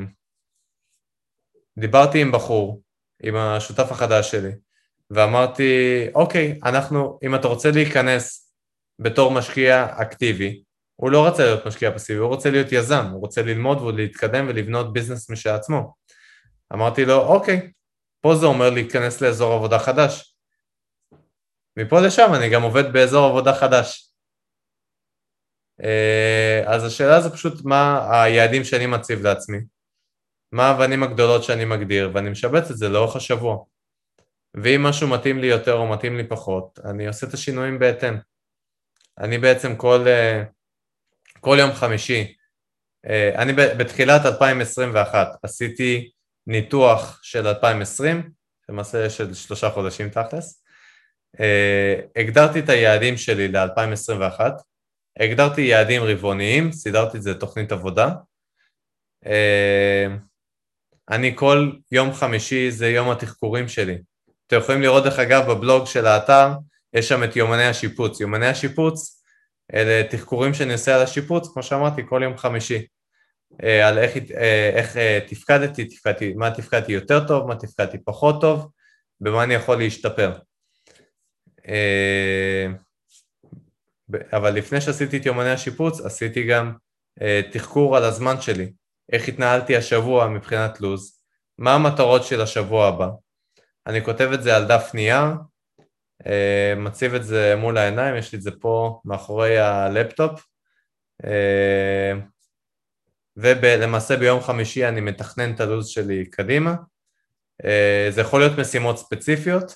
דיברתי עם בחור, עם השותף החדש שלי, ואמרתי, אוקיי, אנחנו, אם אתה רוצה להיכנס בתור משקיע אקטיבי, הוא לא רוצה להיות משקיע פסיבי, הוא רוצה להיות יזם, הוא רוצה ללמוד ולהתקדם ולבנות ביזנס משעצמו. אמרתי לו, אוקיי, פה זה אומר להיכנס לאזור עבודה חדש. מפה לשם אני גם עובד באזור עבודה חדש. אה, אז השאלה זה פשוט מה היעדים שאני מציב לעצמי, מה האבנים הגדולות שאני מגדיר, ואני משבץ את זה לאורך השבוע. ואם משהו מתאים לי יותר או מתאים לי פחות, אני עושה את השינויים בהתאם. אני בעצם כל, אה, כל יום חמישי, אה, אני בתחילת 2021 עשיתי ניתוח של 2020, למעשה של שלושה חודשים תכלס, הגדרתי את היעדים שלי ל-2021, הגדרתי יעדים רבעוניים, סידרתי את זה לתוכנית עבודה. אה, אני כל יום חמישי זה יום התחקורים שלי. אתם יכולים לראות דרך אגב בבלוג של האתר, יש שם את יומני השיפוץ. יומני השיפוץ אלה תחקורים שאני עושה על השיפוץ, כמו שאמרתי, כל יום חמישי. אה, על איך, אה, איך תפקדתי, תפקדתי, מה תפקדתי יותר טוב, מה תפקדתי פחות טוב, במה אני יכול להשתפר. אבל לפני שעשיתי את יומני השיפוץ, עשיתי גם אה, תחקור על הזמן שלי, איך התנהלתי השבוע מבחינת לו"ז, מה המטרות של השבוע הבא. אני כותב את זה על דף נייר, אה, מציב את זה מול העיניים, יש לי את זה פה מאחורי הלפטופ, אה, ולמעשה ביום חמישי אני מתכנן את הלו"ז שלי קדימה. אה, זה יכול להיות משימות ספציפיות,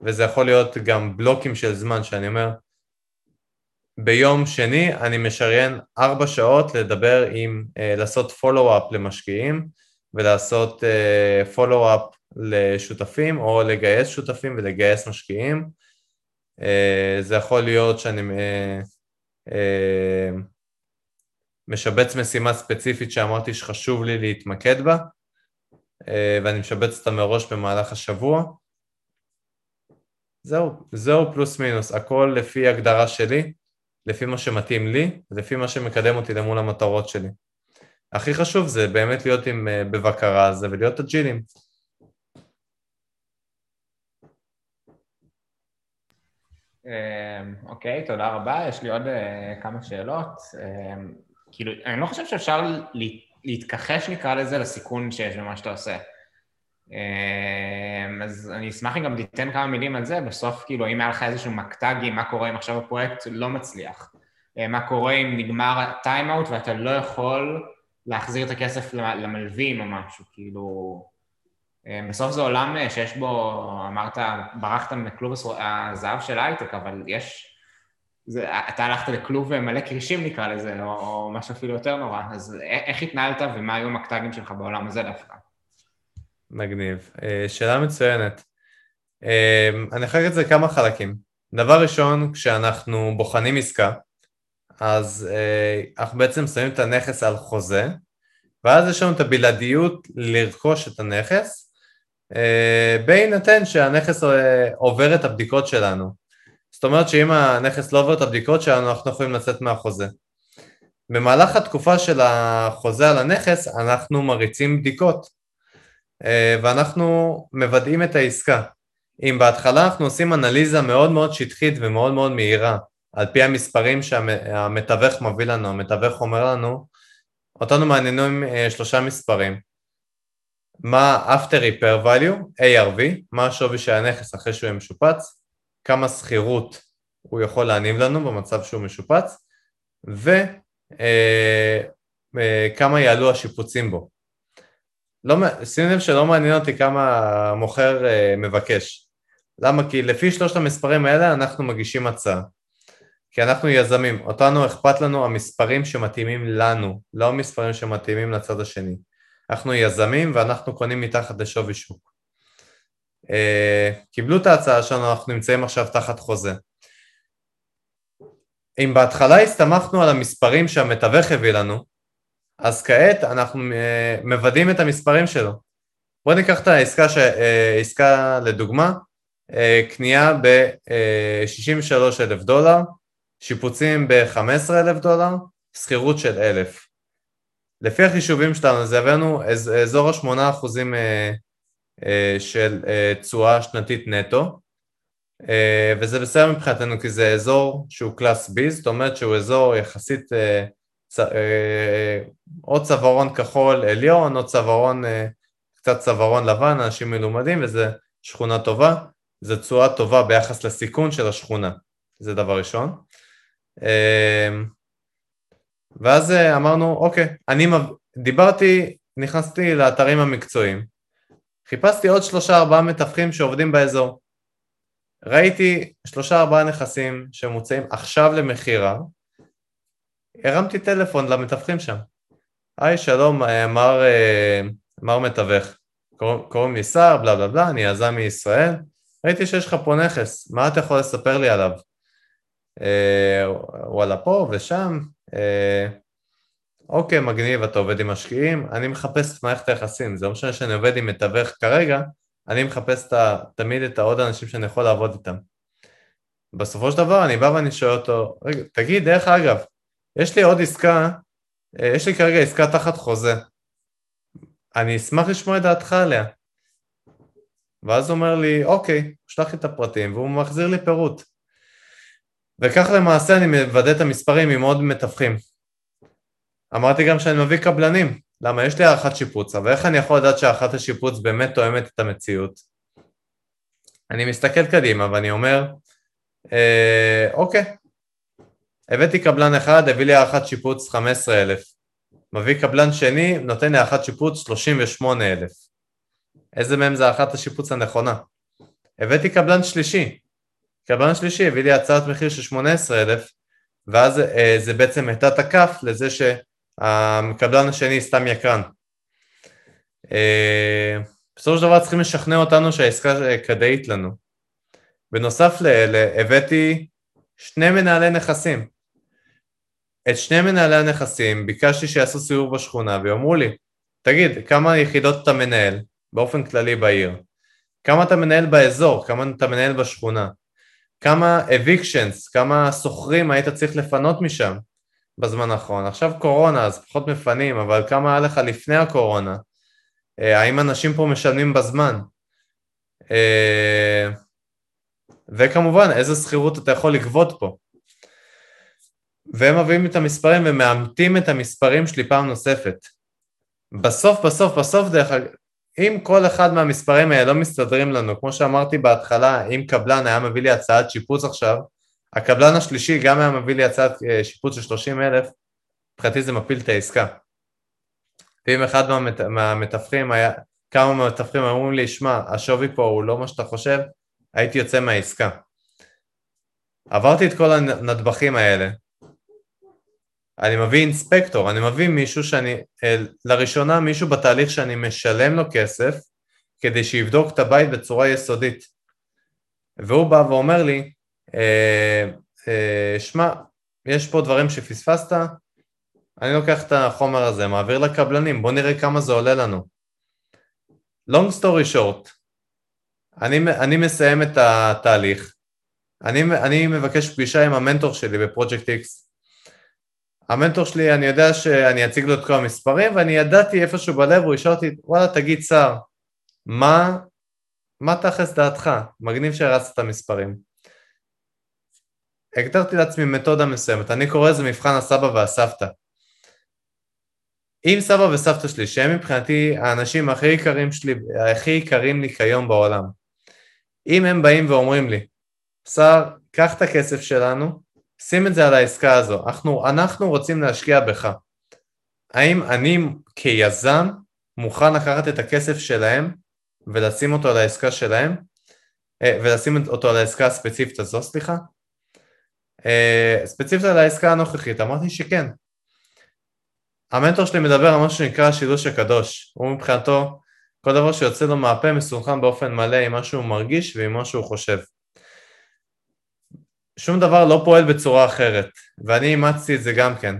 וזה יכול להיות גם בלוקים של זמן שאני אומר, ביום שני אני משריין ארבע שעות לדבר עם, לעשות פולו-אפ למשקיעים ולעשות פולו-אפ לשותפים או לגייס שותפים ולגייס משקיעים. Uh, זה יכול להיות שאני uh, uh, משבץ משימה ספציפית שאמרתי שחשוב לי להתמקד בה ואני משבץ אותה מראש במהלך השבוע. זהו, זהו פלוס מינוס, הכל לפי הגדרה שלי. לפי מה שמתאים לי, לפי מה שמקדם אותי למול המטרות שלי. הכי חשוב זה באמת להיות עם, אה, בבקרה על זה ולהיות אג'ילים. אוקיי, תודה רבה. יש לי עוד אה, כמה שאלות. אמ, כאילו, אני לא חושב שאפשר להתכחש, נקרא לזה, לסיכון שיש במה שאתה עושה. אמ, אז אני אשמח אם גם תיתן כמה מילים על זה, בסוף כאילו אם היה לך איזשהו מקטגי, מה קורה אם עכשיו הפרויקט לא מצליח, אה, מה קורה אם נגמר הטיימאוט ואתה לא יכול להחזיר את הכסף למלווים או משהו, כאילו... אה, בסוף זה עולם אה, שיש בו, אמרת, ברחת מכלוב הזהב של הייטק, אבל יש זה, אתה הלכת לכלוב מלא כרישים נקרא לזה, או, או משהו אפילו יותר נורא, אז איך התנהלת ומה היו המקטגים שלך בעולם הזה דווקא? מגניב. אה, שאלה מצוינת. אה, אני אחלק את זה לכמה חלקים. דבר ראשון, כשאנחנו בוחנים עסקה, אז אה, אנחנו בעצם שמים את הנכס על חוזה, ואז יש לנו את הבלעדיות לרכוש את הנכס, בהינתן שהנכס עובר את הבדיקות שלנו. זאת אומרת שאם הנכס לא עובר את הבדיקות שלנו, אנחנו יכולים לצאת מהחוזה. במהלך התקופה של החוזה על הנכס, אנחנו מריצים בדיקות. אה, ואנחנו מוודאים את העסקה. אם בהתחלה אנחנו עושים אנליזה מאוד מאוד שטחית ומאוד מאוד מהירה, על פי המספרים שהמתווך מביא לנו, המתווך אומר לנו, אותנו מעניינים אה, שלושה מספרים. מה after repair value, ARV, מה השווי של הנכס אחרי שהוא יהיה משופץ, כמה שכירות הוא יכול להניב לנו במצב שהוא משופץ, וכמה אה, יעלו השיפוצים בו. לא, שים לב שלא מעניין אותי כמה המוכר אה, מבקש. למה? כי לפי שלושת המספרים האלה אנחנו מגישים הצעה. כי אנחנו יזמים, אותנו אכפת לנו המספרים שמתאימים לנו, לא המספרים שמתאימים לצד השני. אנחנו יזמים ואנחנו קונים מתחת לשווי שוק. אה, קיבלו את ההצעה שלנו, אנחנו נמצאים עכשיו תחת חוזה. אם בהתחלה הסתמכנו על המספרים שהמתווך הביא לנו, אז כעת אנחנו אה, מוודאים את המספרים שלו. בואו ניקח את העסקה, ש... אה, עסקה לדוגמה, קנייה ב-63 אלף דולר, שיפוצים ב-15 אלף דולר, שכירות של אלף. לפי החישובים שלנו זה הבאנו אזור ה-8 של תשואה שנתית נטו, וזה בסדר מבחינתנו כי זה אזור שהוא קלאס B, זאת אומרת שהוא אזור יחסית צ... אה, או צווארון כחול עליון או צווארון, אה, קצת צווארון לבן, אנשים מלומדים וזה שכונה טובה, זו תשואה טובה ביחס לסיכון של השכונה, זה דבר ראשון. אה, ואז אמרנו, אוקיי, אני דיברתי, נכנסתי לאתרים המקצועיים, חיפשתי עוד שלושה ארבעה מתווכים שעובדים באזור. ראיתי שלושה ארבעה נכסים שמוצאים עכשיו למכירה, הרמתי טלפון למתווכים שם. היי, שלום, אה, מר, אה, מר מתווך. קוראים לי סער, בלה בלה בלה, אני יזם מישראל. ראיתי שיש לך פה נכס, מה אתה יכול לספר לי עליו? אה, וואלה, פה ושם. אוקיי, מגניב, אתה עובד עם משקיעים, אני מחפש את מערכת היחסים, זה לא משנה שאני עובד עם מתווך כרגע, אני מחפש את ה, תמיד את העוד אנשים שאני יכול לעבוד איתם. בסופו של דבר אני בא ואני שואל אותו, רגע, תגיד, דרך אגב, יש לי עוד עסקה, אה, יש לי כרגע עסקה תחת חוזה. אני אשמח לשמוע את דעתך עליה. ואז הוא אומר לי, אוקיי, שלח לי את הפרטים, והוא מחזיר לי פירוט. וכך למעשה אני מוודא את המספרים עם עוד מתווכים. אמרתי גם שאני מביא קבלנים, למה יש לי הערכת שיפוץ, אבל איך אני יכול לדעת שהערכת השיפוץ באמת תואמת את המציאות? אני מסתכל קדימה ואני אומר, אה, אוקיי, הבאתי קבלן אחד, הביא לי הערכת שיפוץ 15,000. מביא קבלן שני, נותן הערכת שיפוץ 38,000. איזה מהם זה הערכת השיפוץ הנכונה? הבאתי קבלן שלישי. קבלן שלישי הביא לי הצעת מחיר של 18,000, ואז אה, זה בעצם הייתה הכף לזה שהקבלן השני סתם יקרן. אה, בסופו של דבר צריכים לשכנע אותנו שהעסקה כדאית לנו. בנוסף לאלה הבאתי שני מנהלי נכסים. את שני מנהלי הנכסים ביקשתי שיעשו סיור בשכונה ויאמרו לי, תגיד, כמה יחידות אתה מנהל באופן כללי בעיר? כמה אתה מנהל באזור? כמה אתה מנהל בשכונה? כמה evictions, כמה שוכרים היית צריך לפנות משם בזמן האחרון? עכשיו קורונה, אז פחות מפנים, אבל כמה היה לך לפני הקורונה? אה, האם אנשים פה משלמים בזמן? אה, וכמובן, איזה שכירות אתה יכול לגבות פה. והם מביאים את המספרים ומאמתים את המספרים שלי פעם נוספת. בסוף, בסוף, בסוף, דרך אגב, אם כל אחד מהמספרים האלה לא מסתדרים לנו, כמו שאמרתי בהתחלה, אם קבלן היה מביא לי הצעת שיפוץ עכשיו, הקבלן השלישי גם היה מביא לי הצעת אה, שיפוץ של 30 אלף, מבחינתי זה מפיל את העסקה. ואם אחד מהמת... מהמתווכים היה, כמה מהמתווכים אמרו לי, שמע, השווי פה הוא לא מה שאתה חושב, הייתי יוצא מהעסקה. עברתי את כל הנדבכים האלה. אני מביא אינספקטור, אני מביא מישהו שאני, לראשונה מישהו בתהליך שאני משלם לו כסף כדי שיבדוק את הבית בצורה יסודית. והוא בא ואומר לי, אה, אה, שמע, יש פה דברים שפספסת, אני לוקח את החומר הזה, מעביר לקבלנים, בוא נראה כמה זה עולה לנו. long story short, אני, אני מסיים את התהליך, אני, אני מבקש פגישה עם המנטור שלי בפרויקט X. המנטור שלי, אני יודע שאני אציג לו את כל המספרים, ואני ידעתי איפשהו בלב, הוא ישאל אותי, וואלה, תגיד סער, מה, מה תכלס דעתך? מגניב שהרצת את המספרים. הגדרתי לעצמי מתודה מסוימת, אני קורא לזה מבחן הסבא והסבתא. אם סבא וסבתא שלי, שהם מבחינתי האנשים הכי יקרים שלי, הכי יקרים לי כיום בעולם, אם הם באים ואומרים לי, שר, קח את הכסף שלנו, שים את זה על העסקה הזו, אנחנו, אנחנו רוצים להשקיע בך. האם אני כיזם מוכן לקחת את הכסף שלהם ולשים אותו על העסקה שלהם, אה, ולשים אותו על העסקה הספציפית הזו, סליחה? אה, ספציפית על העסקה הנוכחית, אמרתי שכן. המנטור שלי מדבר על משהו שנקרא השילוש הקדוש, הוא מבחינתו, כל דבר שיוצא לו מהפה מסונכן באופן מלא עם מה שהוא מרגיש ועם מה שהוא חושב. שום דבר לא פועל בצורה אחרת, ואני אימצתי את זה גם כן.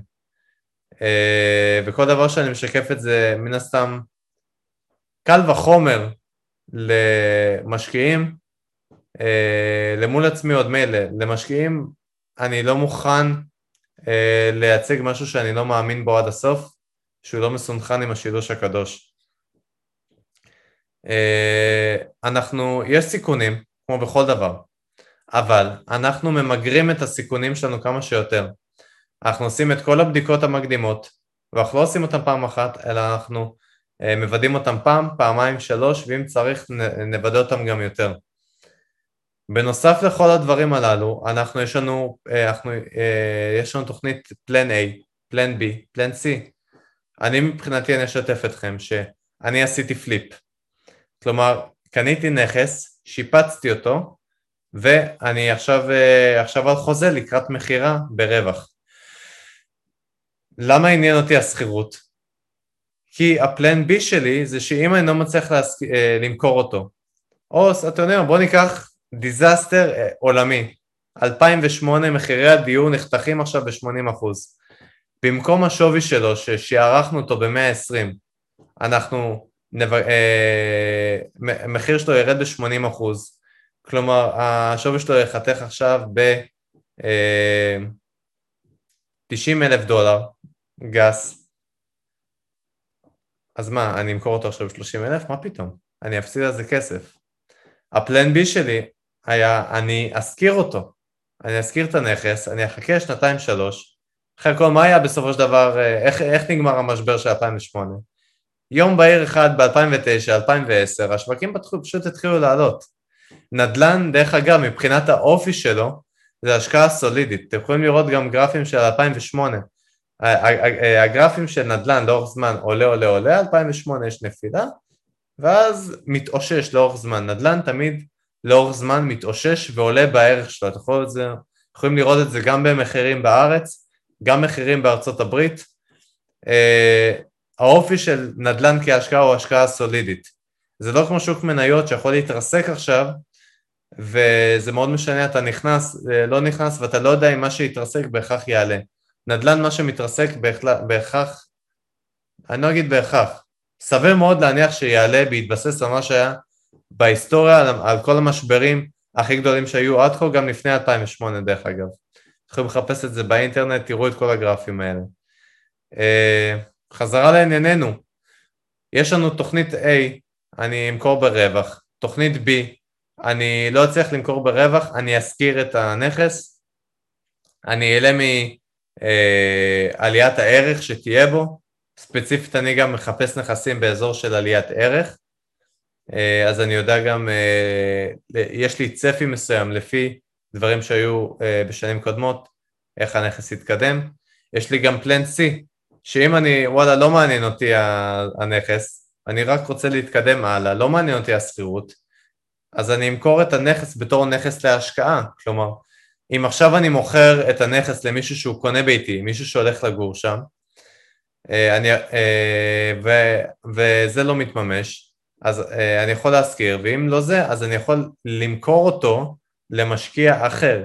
אה, וכל דבר שאני משקף את זה, מן הסתם, קל וחומר למשקיעים, אה, למול עצמי עוד מילא, למשקיעים אני לא מוכן אה, לייצג משהו שאני לא מאמין בו עד הסוף, שהוא לא מסונכן עם השילוש הקדוש. אנחנו, יש סיכונים, כמו בכל דבר, אבל אנחנו ממגרים את הסיכונים שלנו כמה שיותר. אנחנו עושים את כל הבדיקות המקדימות, ואנחנו לא עושים אותן פעם אחת, אלא אנחנו אה, מוודאים אותן פעם, פעמיים, שלוש, ואם צריך נוודא אותן גם יותר. בנוסף לכל הדברים הללו, אנחנו יש לנו, אה, אנחנו, אה, יש לנו תוכנית פלן A, פלן B, פלן C. אני מבחינתי אני אשתף אתכם שאני עשיתי פליפ. כלומר, קניתי נכס, שיפצתי אותו, ואני עכשיו, אה, עכשיו על חוזה לקראת מכירה ברווח. למה עניין אותי השכירות? כי הפלן בי שלי זה שאם אני לא מצליח להסק... אה, למכור אותו, או אתה יודע, בוא ניקח דיזסטר אה, עולמי, 2008 מחירי הדיור נחתכים עכשיו ב-80%. במקום השווי שלו ששערכנו אותו ב-120, אנחנו, נב... אה, מחיר שלו ירד ב-80%, כלומר, השווי שלו יחתך עכשיו ב-90 אה, אלף דולר גס. אז מה, אני אמכור אותו עכשיו ב-30 אלף? מה פתאום? אני אפסיד על זה כסף. הפלן בי שלי היה, אני אשכיר אותו. אני אשכיר את הנכס, אני אחכה שנתיים שלוש. אחרי כל, מה היה בסופו של דבר, אה, איך, איך נגמר המשבר של 2008? יום בהיר אחד ב-2009, 2010, השווקים פשוט התחילו לעלות. נדל"ן, דרך אגב, מבחינת האופי שלו, זה השקעה סולידית. אתם יכולים לראות גם גרפים של 2008. הגרפים של נדל"ן לאורך זמן עולה עולה עולה, 2008 יש נפילה, ואז מתאושש לאורך זמן. נדל"ן תמיד לאורך זמן מתאושש ועולה בערך שלו. אתם יכולים, זה, יכולים לראות את זה גם במחירים בארץ, גם מחירים בארצות הברית. אה, האופי של נדל"ן כהשקעה הוא השקעה סולידית. זה לא כמו שוק מניות שיכול להתרסק עכשיו, וזה מאוד משנה, אתה נכנס, אה, לא נכנס, ואתה לא יודע אם מה שיתרסק בהכרח יעלה. נדל"ן, מה שמתרסק בהכרח, אני לא אגיד בהכרח, סביר מאוד להניח שיעלה בהתבסס על מה שהיה בהיסטוריה, על, על כל המשברים הכי גדולים שהיו עד כה, גם לפני 2008 דרך אגב. יכולים לחפש את זה באינטרנט, תראו את כל הגרפים האלה. אה, חזרה לענייננו, יש לנו תוכנית A, אני אמכור ברווח, תוכנית B, אני לא אצליח למכור ברווח, אני אשכיר את הנכס, אני אעלה מעליית אה, הערך שתהיה בו, ספציפית אני גם מחפש נכסים באזור של עליית ערך, אה, אז אני יודע גם, אה, יש לי צפי מסוים לפי דברים שהיו בשנים קודמות, איך הנכס יתקדם, יש לי גם פלן C, שאם אני, וואלה, לא מעניין אותי הנכס, אני רק רוצה להתקדם הלאה, לא מעניין אותי השכירות, אז אני אמכור את הנכס בתור נכס להשקעה, כלומר, אם עכשיו אני מוכר את הנכס למישהו שהוא קונה ביתי, מישהו שהולך לגור שם, אה, אני, אה, ו, וזה לא מתממש, אז אה, אני יכול להשכיר, ואם לא זה, אז אני יכול למכור אותו למשקיע אחר,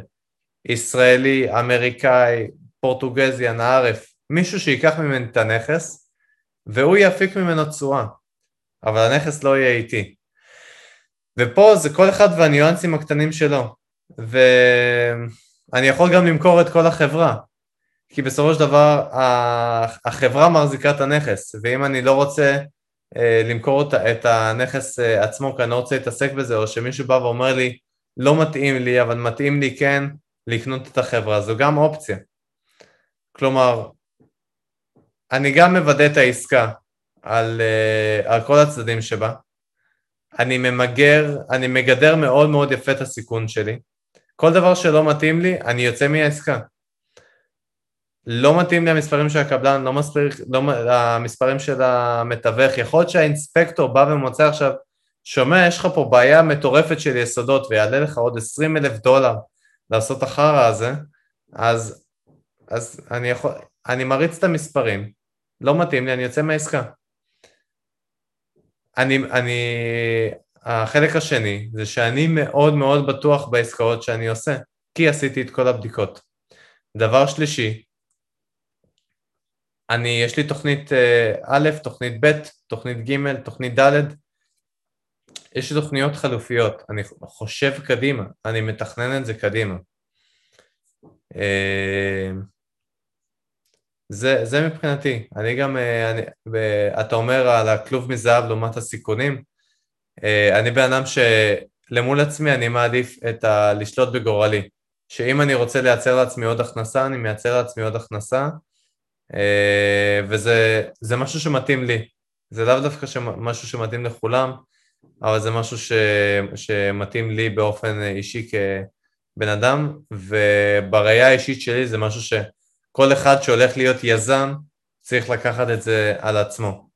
ישראלי, אמריקאי, פורטוגזי, אנא מישהו שייקח ממני את הנכס, והוא יפיק ממנו תשואה, אבל הנכס לא יהיה איתי. ופה זה כל אחד והניואנסים הקטנים שלו, ואני יכול גם למכור את כל החברה, כי בסופו של דבר החברה מחזיקה את הנכס, ואם אני לא רוצה אה, למכור את הנכס אה, עצמו כי אני לא רוצה להתעסק בזה, או שמישהו בא ואומר לי, לא מתאים לי, אבל מתאים לי כן לקנות את החברה, זו גם אופציה. כלומר, אני גם מוודא את העסקה על, אה, על כל הצדדים שבה, אני ממגר, אני מגדר מאוד מאוד יפה את הסיכון שלי. כל דבר שלא מתאים לי, אני יוצא מהעסקה. לא מתאים לי המספרים של הקבלן, לא, מספר, לא המספרים של המתווך. יכול להיות שהאינספקטור בא ומוצא עכשיו, שומע, יש לך פה בעיה מטורפת של יסודות ויעלה לך עוד 20 אלף דולר לעשות החרא הזה, אז, אז אני יכול, אני מריץ את המספרים, לא מתאים לי, אני יוצא מהעסקה. אני, אני, החלק השני זה שאני מאוד מאוד בטוח בעסקאות שאני עושה, כי עשיתי את כל הבדיקות. דבר שלישי, אני, יש לי תוכנית אה, א', תוכנית ב', תוכנית ג', תוכנית ד', יש לי תוכניות חלופיות, אני חושב קדימה, אני מתכנן את זה קדימה. אה, זה, זה מבחינתי, אני גם, אה, אני, אתה אומר על הכלוב מזהב לעומת הסיכונים, אני בן אדם שלמול עצמי אני מעדיף את ה... לשלוט בגורלי, שאם אני רוצה לייצר לעצמי עוד הכנסה, אני מייצר לעצמי עוד הכנסה, אה, וזה משהו שמתאים לי, זה לאו דווקא משהו שמתאים לכולם, אבל זה משהו ש, שמתאים לי באופן אישי כבן אדם, ובראייה האישית שלי זה משהו שכל אחד שהולך להיות יזם צריך לקחת את זה על עצמו.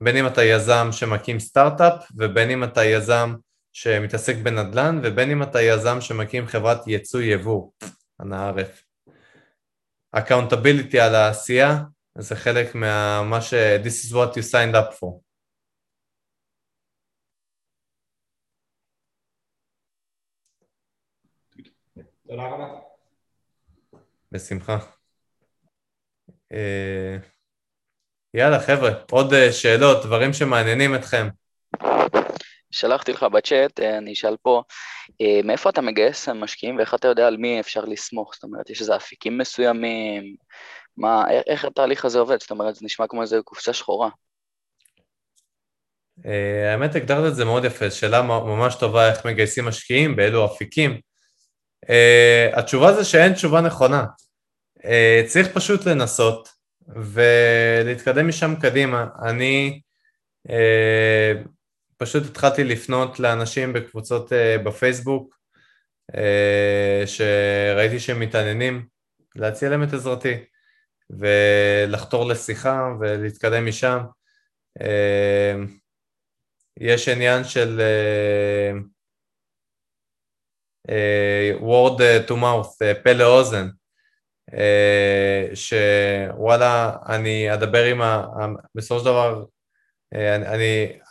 בין אם אתה יזם שמקים סטארט-אפ, ובין אם אתה יזם שמתעסק בנדל"ן, ובין אם אתה יזם שמקים חברת ייצוא יבוא, ואנא עארף. accountability על העשייה, זה חלק מה... ש... This is what you signed up for. תודה רבה. בשמחה. אה, יאללה חבר'ה, עוד אה, שאלות, דברים שמעניינים אתכם. שלחתי לך בצ'אט, אה, אני אשאל פה, מאיפה אתה מגייס משקיעים ואיך אתה יודע על מי אפשר לסמוך? זאת אומרת, יש איזה אפיקים מסוימים? מה, איך התהליך הזה עובד? זאת אומרת, זה נשמע כמו איזה קופסה שחורה. האמת, הגדרת את זה מאוד יפה, שאלה ממש טובה איך מגייסים משקיעים, באילו אפיקים. התשובה זה שאין תשובה נכונה. צריך פשוט לנסות, ולהתקדם משם קדימה. אני אה, פשוט התחלתי לפנות לאנשים בקבוצות אה, בפייסבוק, אה, שראיתי שהם מתעניינים, להציע להם את עזרתי, ולחתור לשיחה ולהתקדם משם. אה, יש עניין של אה, אה, word to mouth, אה, פה לאוזן. אה, שוואלה, אני אדבר עם ה... בסופו של דבר, אה, אני,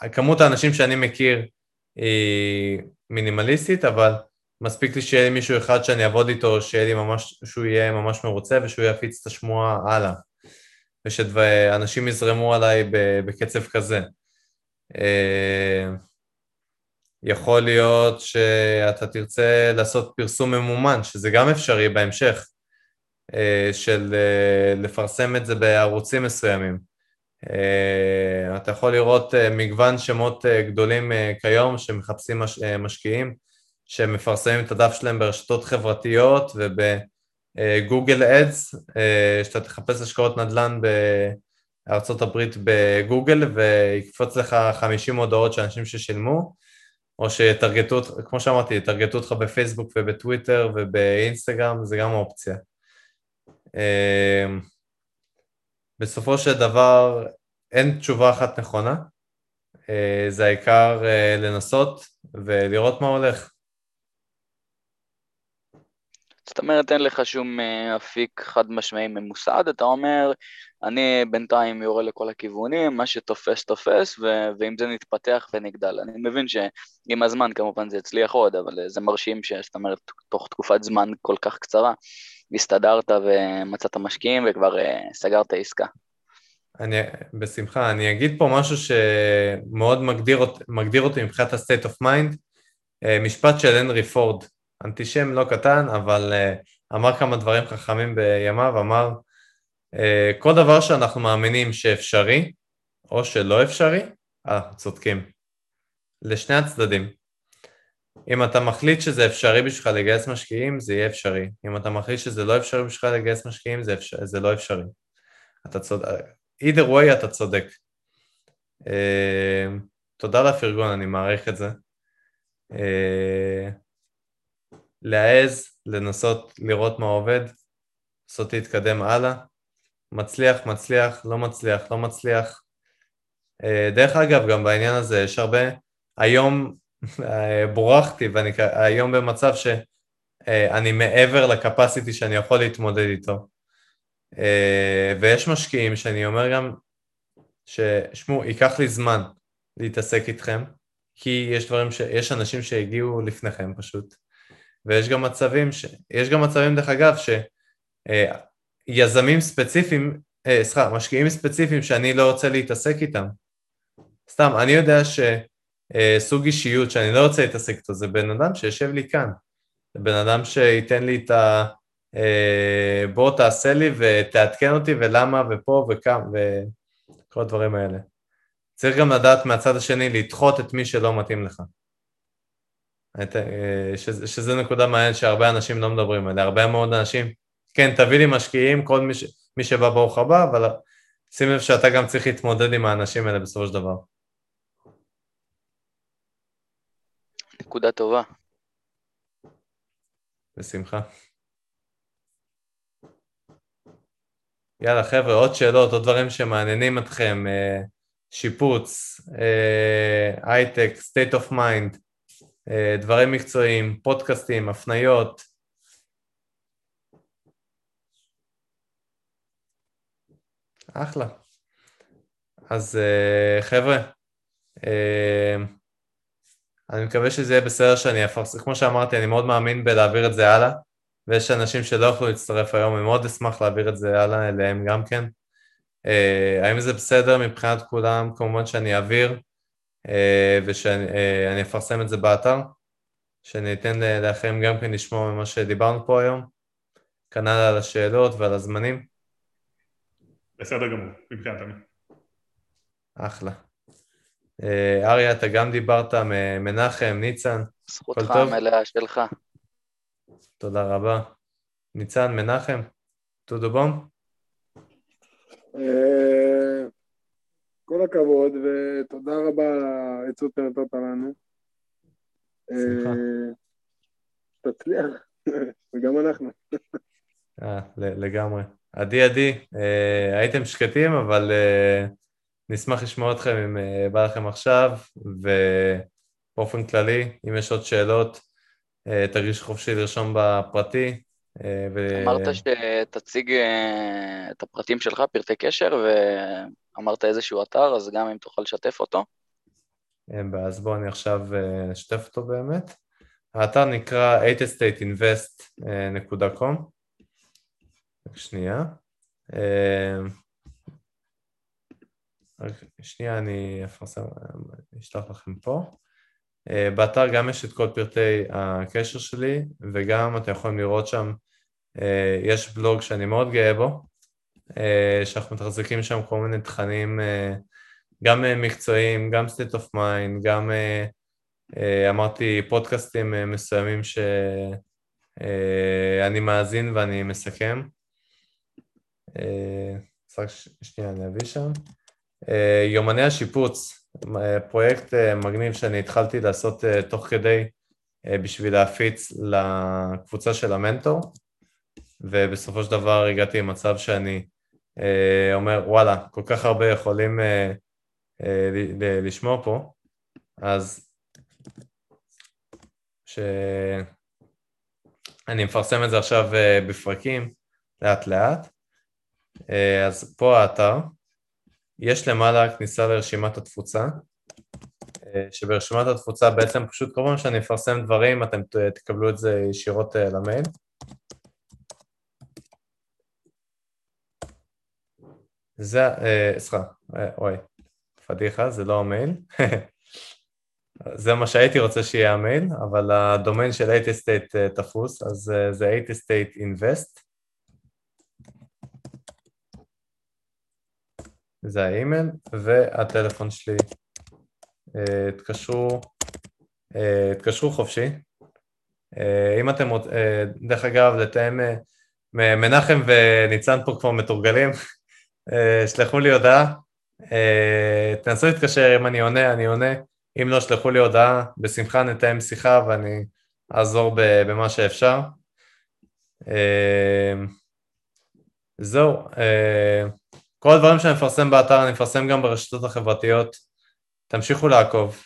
אני, כמות האנשים שאני מכיר היא מינימליסטית, אבל מספיק לי שיהיה לי מישהו אחד שאני אעבוד איתו, שיהיה לי ממש, שהוא יהיה ממש מרוצה ושהוא יפיץ את השמועה הלאה, ושאנשים יזרמו עליי בקצב כזה. אה, יכול להיות שאתה תרצה לעשות פרסום ממומן, שזה גם אפשרי בהמשך. אה, של אה, לפרסם את זה בערוצים מסוימים. אה, אתה יכול לראות מגוון שמות גדולים כיום שמחפשים מש, משקיעים, שמפרסמים את הדף שלהם ברשתות חברתיות ובגוגל אדס, שאתה תחפש השקעות נדל"ן בארצות הברית בגוגל ויקפוץ לך 50 הודעות של אנשים ששילמו, או שיטרגטו, כמו שאמרתי, יטרגטו אותך בפייסבוק ובטוויטר ובאינסטגרם, זה גם אופציה. אמ, בסופו של דבר אין תשובה אחת נכונה, אה, זה העיקר אה, לנסות ולראות מה הולך. זאת אומרת, אין לך שום אה, אפיק חד משמעי ממוסד, אתה אומר, אני בינתיים יורה לכל הכיוונים, מה שתופס תופס, ו- ואם זה נתפתח ונגדל. אני מבין שעם הזמן כמובן זה יצליח עוד, אבל זה מרשים ש... זאת אומרת, תוך תקופת זמן כל כך קצרה, הסתדרת ומצאת משקיעים וכבר uh, סגרת עסקה. אני, בשמחה, אני אגיד פה משהו שמאוד מגדיר, מגדיר אותי מבחינת ה-state of mind, משפט של הנרי פורד, אנטישם לא קטן, אבל uh, אמר כמה דברים חכמים בימיו, אמר, כל דבר שאנחנו מאמינים שאפשרי, או שלא אפשרי, אה, צודקים. לשני הצדדים. אם אתה מחליט שזה אפשרי בשבילך לגייס משקיעים, זה יהיה אפשרי. אם אתה מחליט שזה לא אפשרי בשבילך לגייס משקיעים, זה, אפשר, זה לא אפשרי. אתה צודק, either way אתה צודק. Uh, תודה לפרגון, אני מעריך את זה. Uh, להעז, לנסות לראות מה עובד, לנסות להתקדם הלאה, מצליח, מצליח, לא מצליח, לא מצליח. אה, דרך אגב, גם בעניין הזה יש הרבה, היום בורחתי ואני היום במצב שאני מעבר לקפסיטי שאני יכול להתמודד איתו. אה, ויש משקיעים שאני אומר גם, ששמעו, ייקח לי זמן להתעסק איתכם, כי יש דברים, ש... יש אנשים שהגיעו לפניכם פשוט. ויש גם מצבים, ש... יש גם מצבים דרך אגב שיזמים אה, ספציפיים, אה, סליחה, משקיעים ספציפיים שאני לא רוצה להתעסק איתם. סתם, אני יודע שסוג אה, אישיות שאני לא רוצה להתעסק איתו זה בן אדם שיושב לי כאן. זה בן אדם שייתן לי את ה... בוא תעשה לי ותעדכן אותי ולמה ופה וכמה וכל הדברים האלה. צריך גם לדעת מהצד השני לדחות את מי שלא מתאים לך. אה, שזה, שזה נקודה מעניינת שהרבה אנשים לא מדברים עליה, הרבה מאוד אנשים, כן, תביא לי משקיעים, כל מי, ש, מי שבא ברוך הבא, אבל שים לב שאתה גם צריך להתמודד עם האנשים האלה בסופו של דבר. נקודה טובה. בשמחה. יאללה חבר'ה, עוד שאלות, עוד דברים שמעניינים אתכם, אה, שיפוץ, אה, הייטק, state of mind. אה, דברים מקצועיים, פודקאסטים, הפניות. אחלה. אז חבר'ה, אני מקווה שזה יהיה בסדר שאני אפרסם, כמו שאמרתי, אני מאוד מאמין בלהעביר את זה הלאה, ויש אנשים שלא יכלו להצטרף היום, אני מאוד אשמח להעביר את זה הלאה אליהם גם כן. האם זה בסדר מבחינת כולם? כמובן שאני אעביר. אה, ושאני אה, אפרסם את זה באתר, שאני אתן לאחרים גם כן לשמוע ממה שדיברנו פה היום, כנ"ל על השאלות ועל הזמנים. בסדר גמור, מבחינתנו. אחלה. אה, אריה, אתה גם דיברת, מנחם, ניצן. זכותך המלאה שלך. תודה רבה. ניצן, מנחם, טודו בום? כל הכבוד, ותודה רבה על העצות שנתת לנו. אה, תצליח, וגם אנחנו. אה, לגמרי. עדי עדי, אה, הייתם שקטים, אבל אה, נשמח לשמוע אתכם אם אה, בא לכם עכשיו, ובאופן כללי, אם יש עוד שאלות, אה, תרגיש חופשי לרשום בפרטי. אה, ו... אמרת שתציג את הפרטים שלך, פרטי קשר, ו... אמרת איזשהו אתר, אז גם אם תוכל לשתף אותו. אין בעיה, אז בואו אני עכשיו אשתף אותו באמת. האתר נקרא 8stateinvest.com שנייה. אה, שנייה, אני אפרסם, אשלח לכם פה. אה, באתר גם יש את כל פרטי הקשר שלי, וגם אתם יכולים לראות שם, יש בלוג שאני מאוד גאה בו, אה, שאנחנו מתחזקים שם כל מיני תכנים אה, גם אה, מקצועיים, גם state of mind, גם אמרתי פודקאסטים מסוימים שאני מאזין ואני מסכם. רק שנייה אני אביא שם. יומני השיפוץ, פרויקט מגניב שאני התחלתי לעשות תוך כדי בשביל להפיץ לקבוצה של המנטור, ובסופו של דבר הגעתי למצב שאני אה, אומר וואלה, כל כך הרבה יכולים אה, אה, לשמוע פה, אז שאני אני מפרסם את זה עכשיו אה, בפרקים, לאט לאט. אה, אז פה האתר, יש למעלה כניסה לרשימת התפוצה, אה, שברשימת התפוצה בעצם פשוט כל פעם שאני אפרסם דברים, אתם תקבלו את זה ישירות אה, למייל. זה, אה, סליחה, אה, אוי, פדיחה, זה לא המייל. זה מה שהייתי רוצה שיהיה המייל, אבל הדומיין של 8 State אה, תפוס, אז זה 8 State Invest. זה האימייל, והטלפון שלי. אה, תקשרו, אה, תקשרו חופשי. אה, אם אתם רוצים, דרך אגב, לתאם, מנחם וניצן פה כבר מתורגלים, שלחו לי הודעה, תנסו להתקשר, אם אני עונה, אני עונה, אם לא, שלחו לי הודעה, בשמחה נתאם שיחה ואני אעזור במה שאפשר. זהו, כל הדברים שאני מפרסם באתר, אני מפרסם גם ברשתות החברתיות. תמשיכו לעקוב,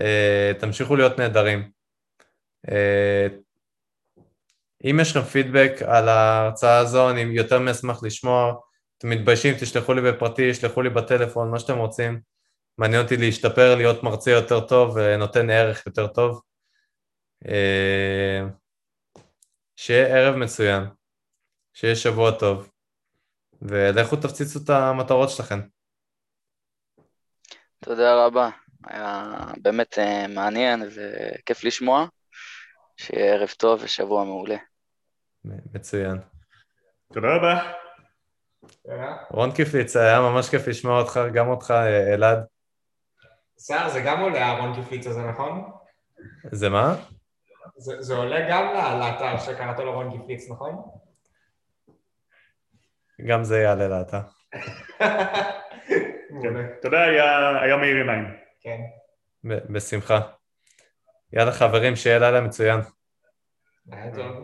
אה, תמשיכו להיות נהדרים. אה, אם יש לכם פידבק על ההרצאה הזו, אני יותר מאשמח לשמוע. אתם מתביישים, תשלחו לי בפרטי, שלחו לי בטלפון, מה שאתם רוצים. מעניין אותי להשתפר, להיות מרצה יותר טוב ונותן ערך יותר טוב. אה, שיהיה ערב מצוין, שיהיה שבוע טוב, ולכו תפציצו את המטרות שלכם. תודה רבה. היה באמת אה, מעניין וכיף לשמוע. שיהיה ערב טוב ושבוע מעולה. מצוין. תודה רבה. רון קיפליץ, היה ממש כיף לשמוע אותך, גם אותך, אה, אלעד. בסדר, זה גם עולה אהרון קיפליץ הזה, נכון? זה מה? זה, זה עולה גם לאתר שקראת לו רון קיפליץ, נכון? גם זה יעלה לאתר. תודה, היה- מאיר עיניים. כן. ב- בשמחה. יאללה חברים, שיהיה לילה מצוין. היה טוב.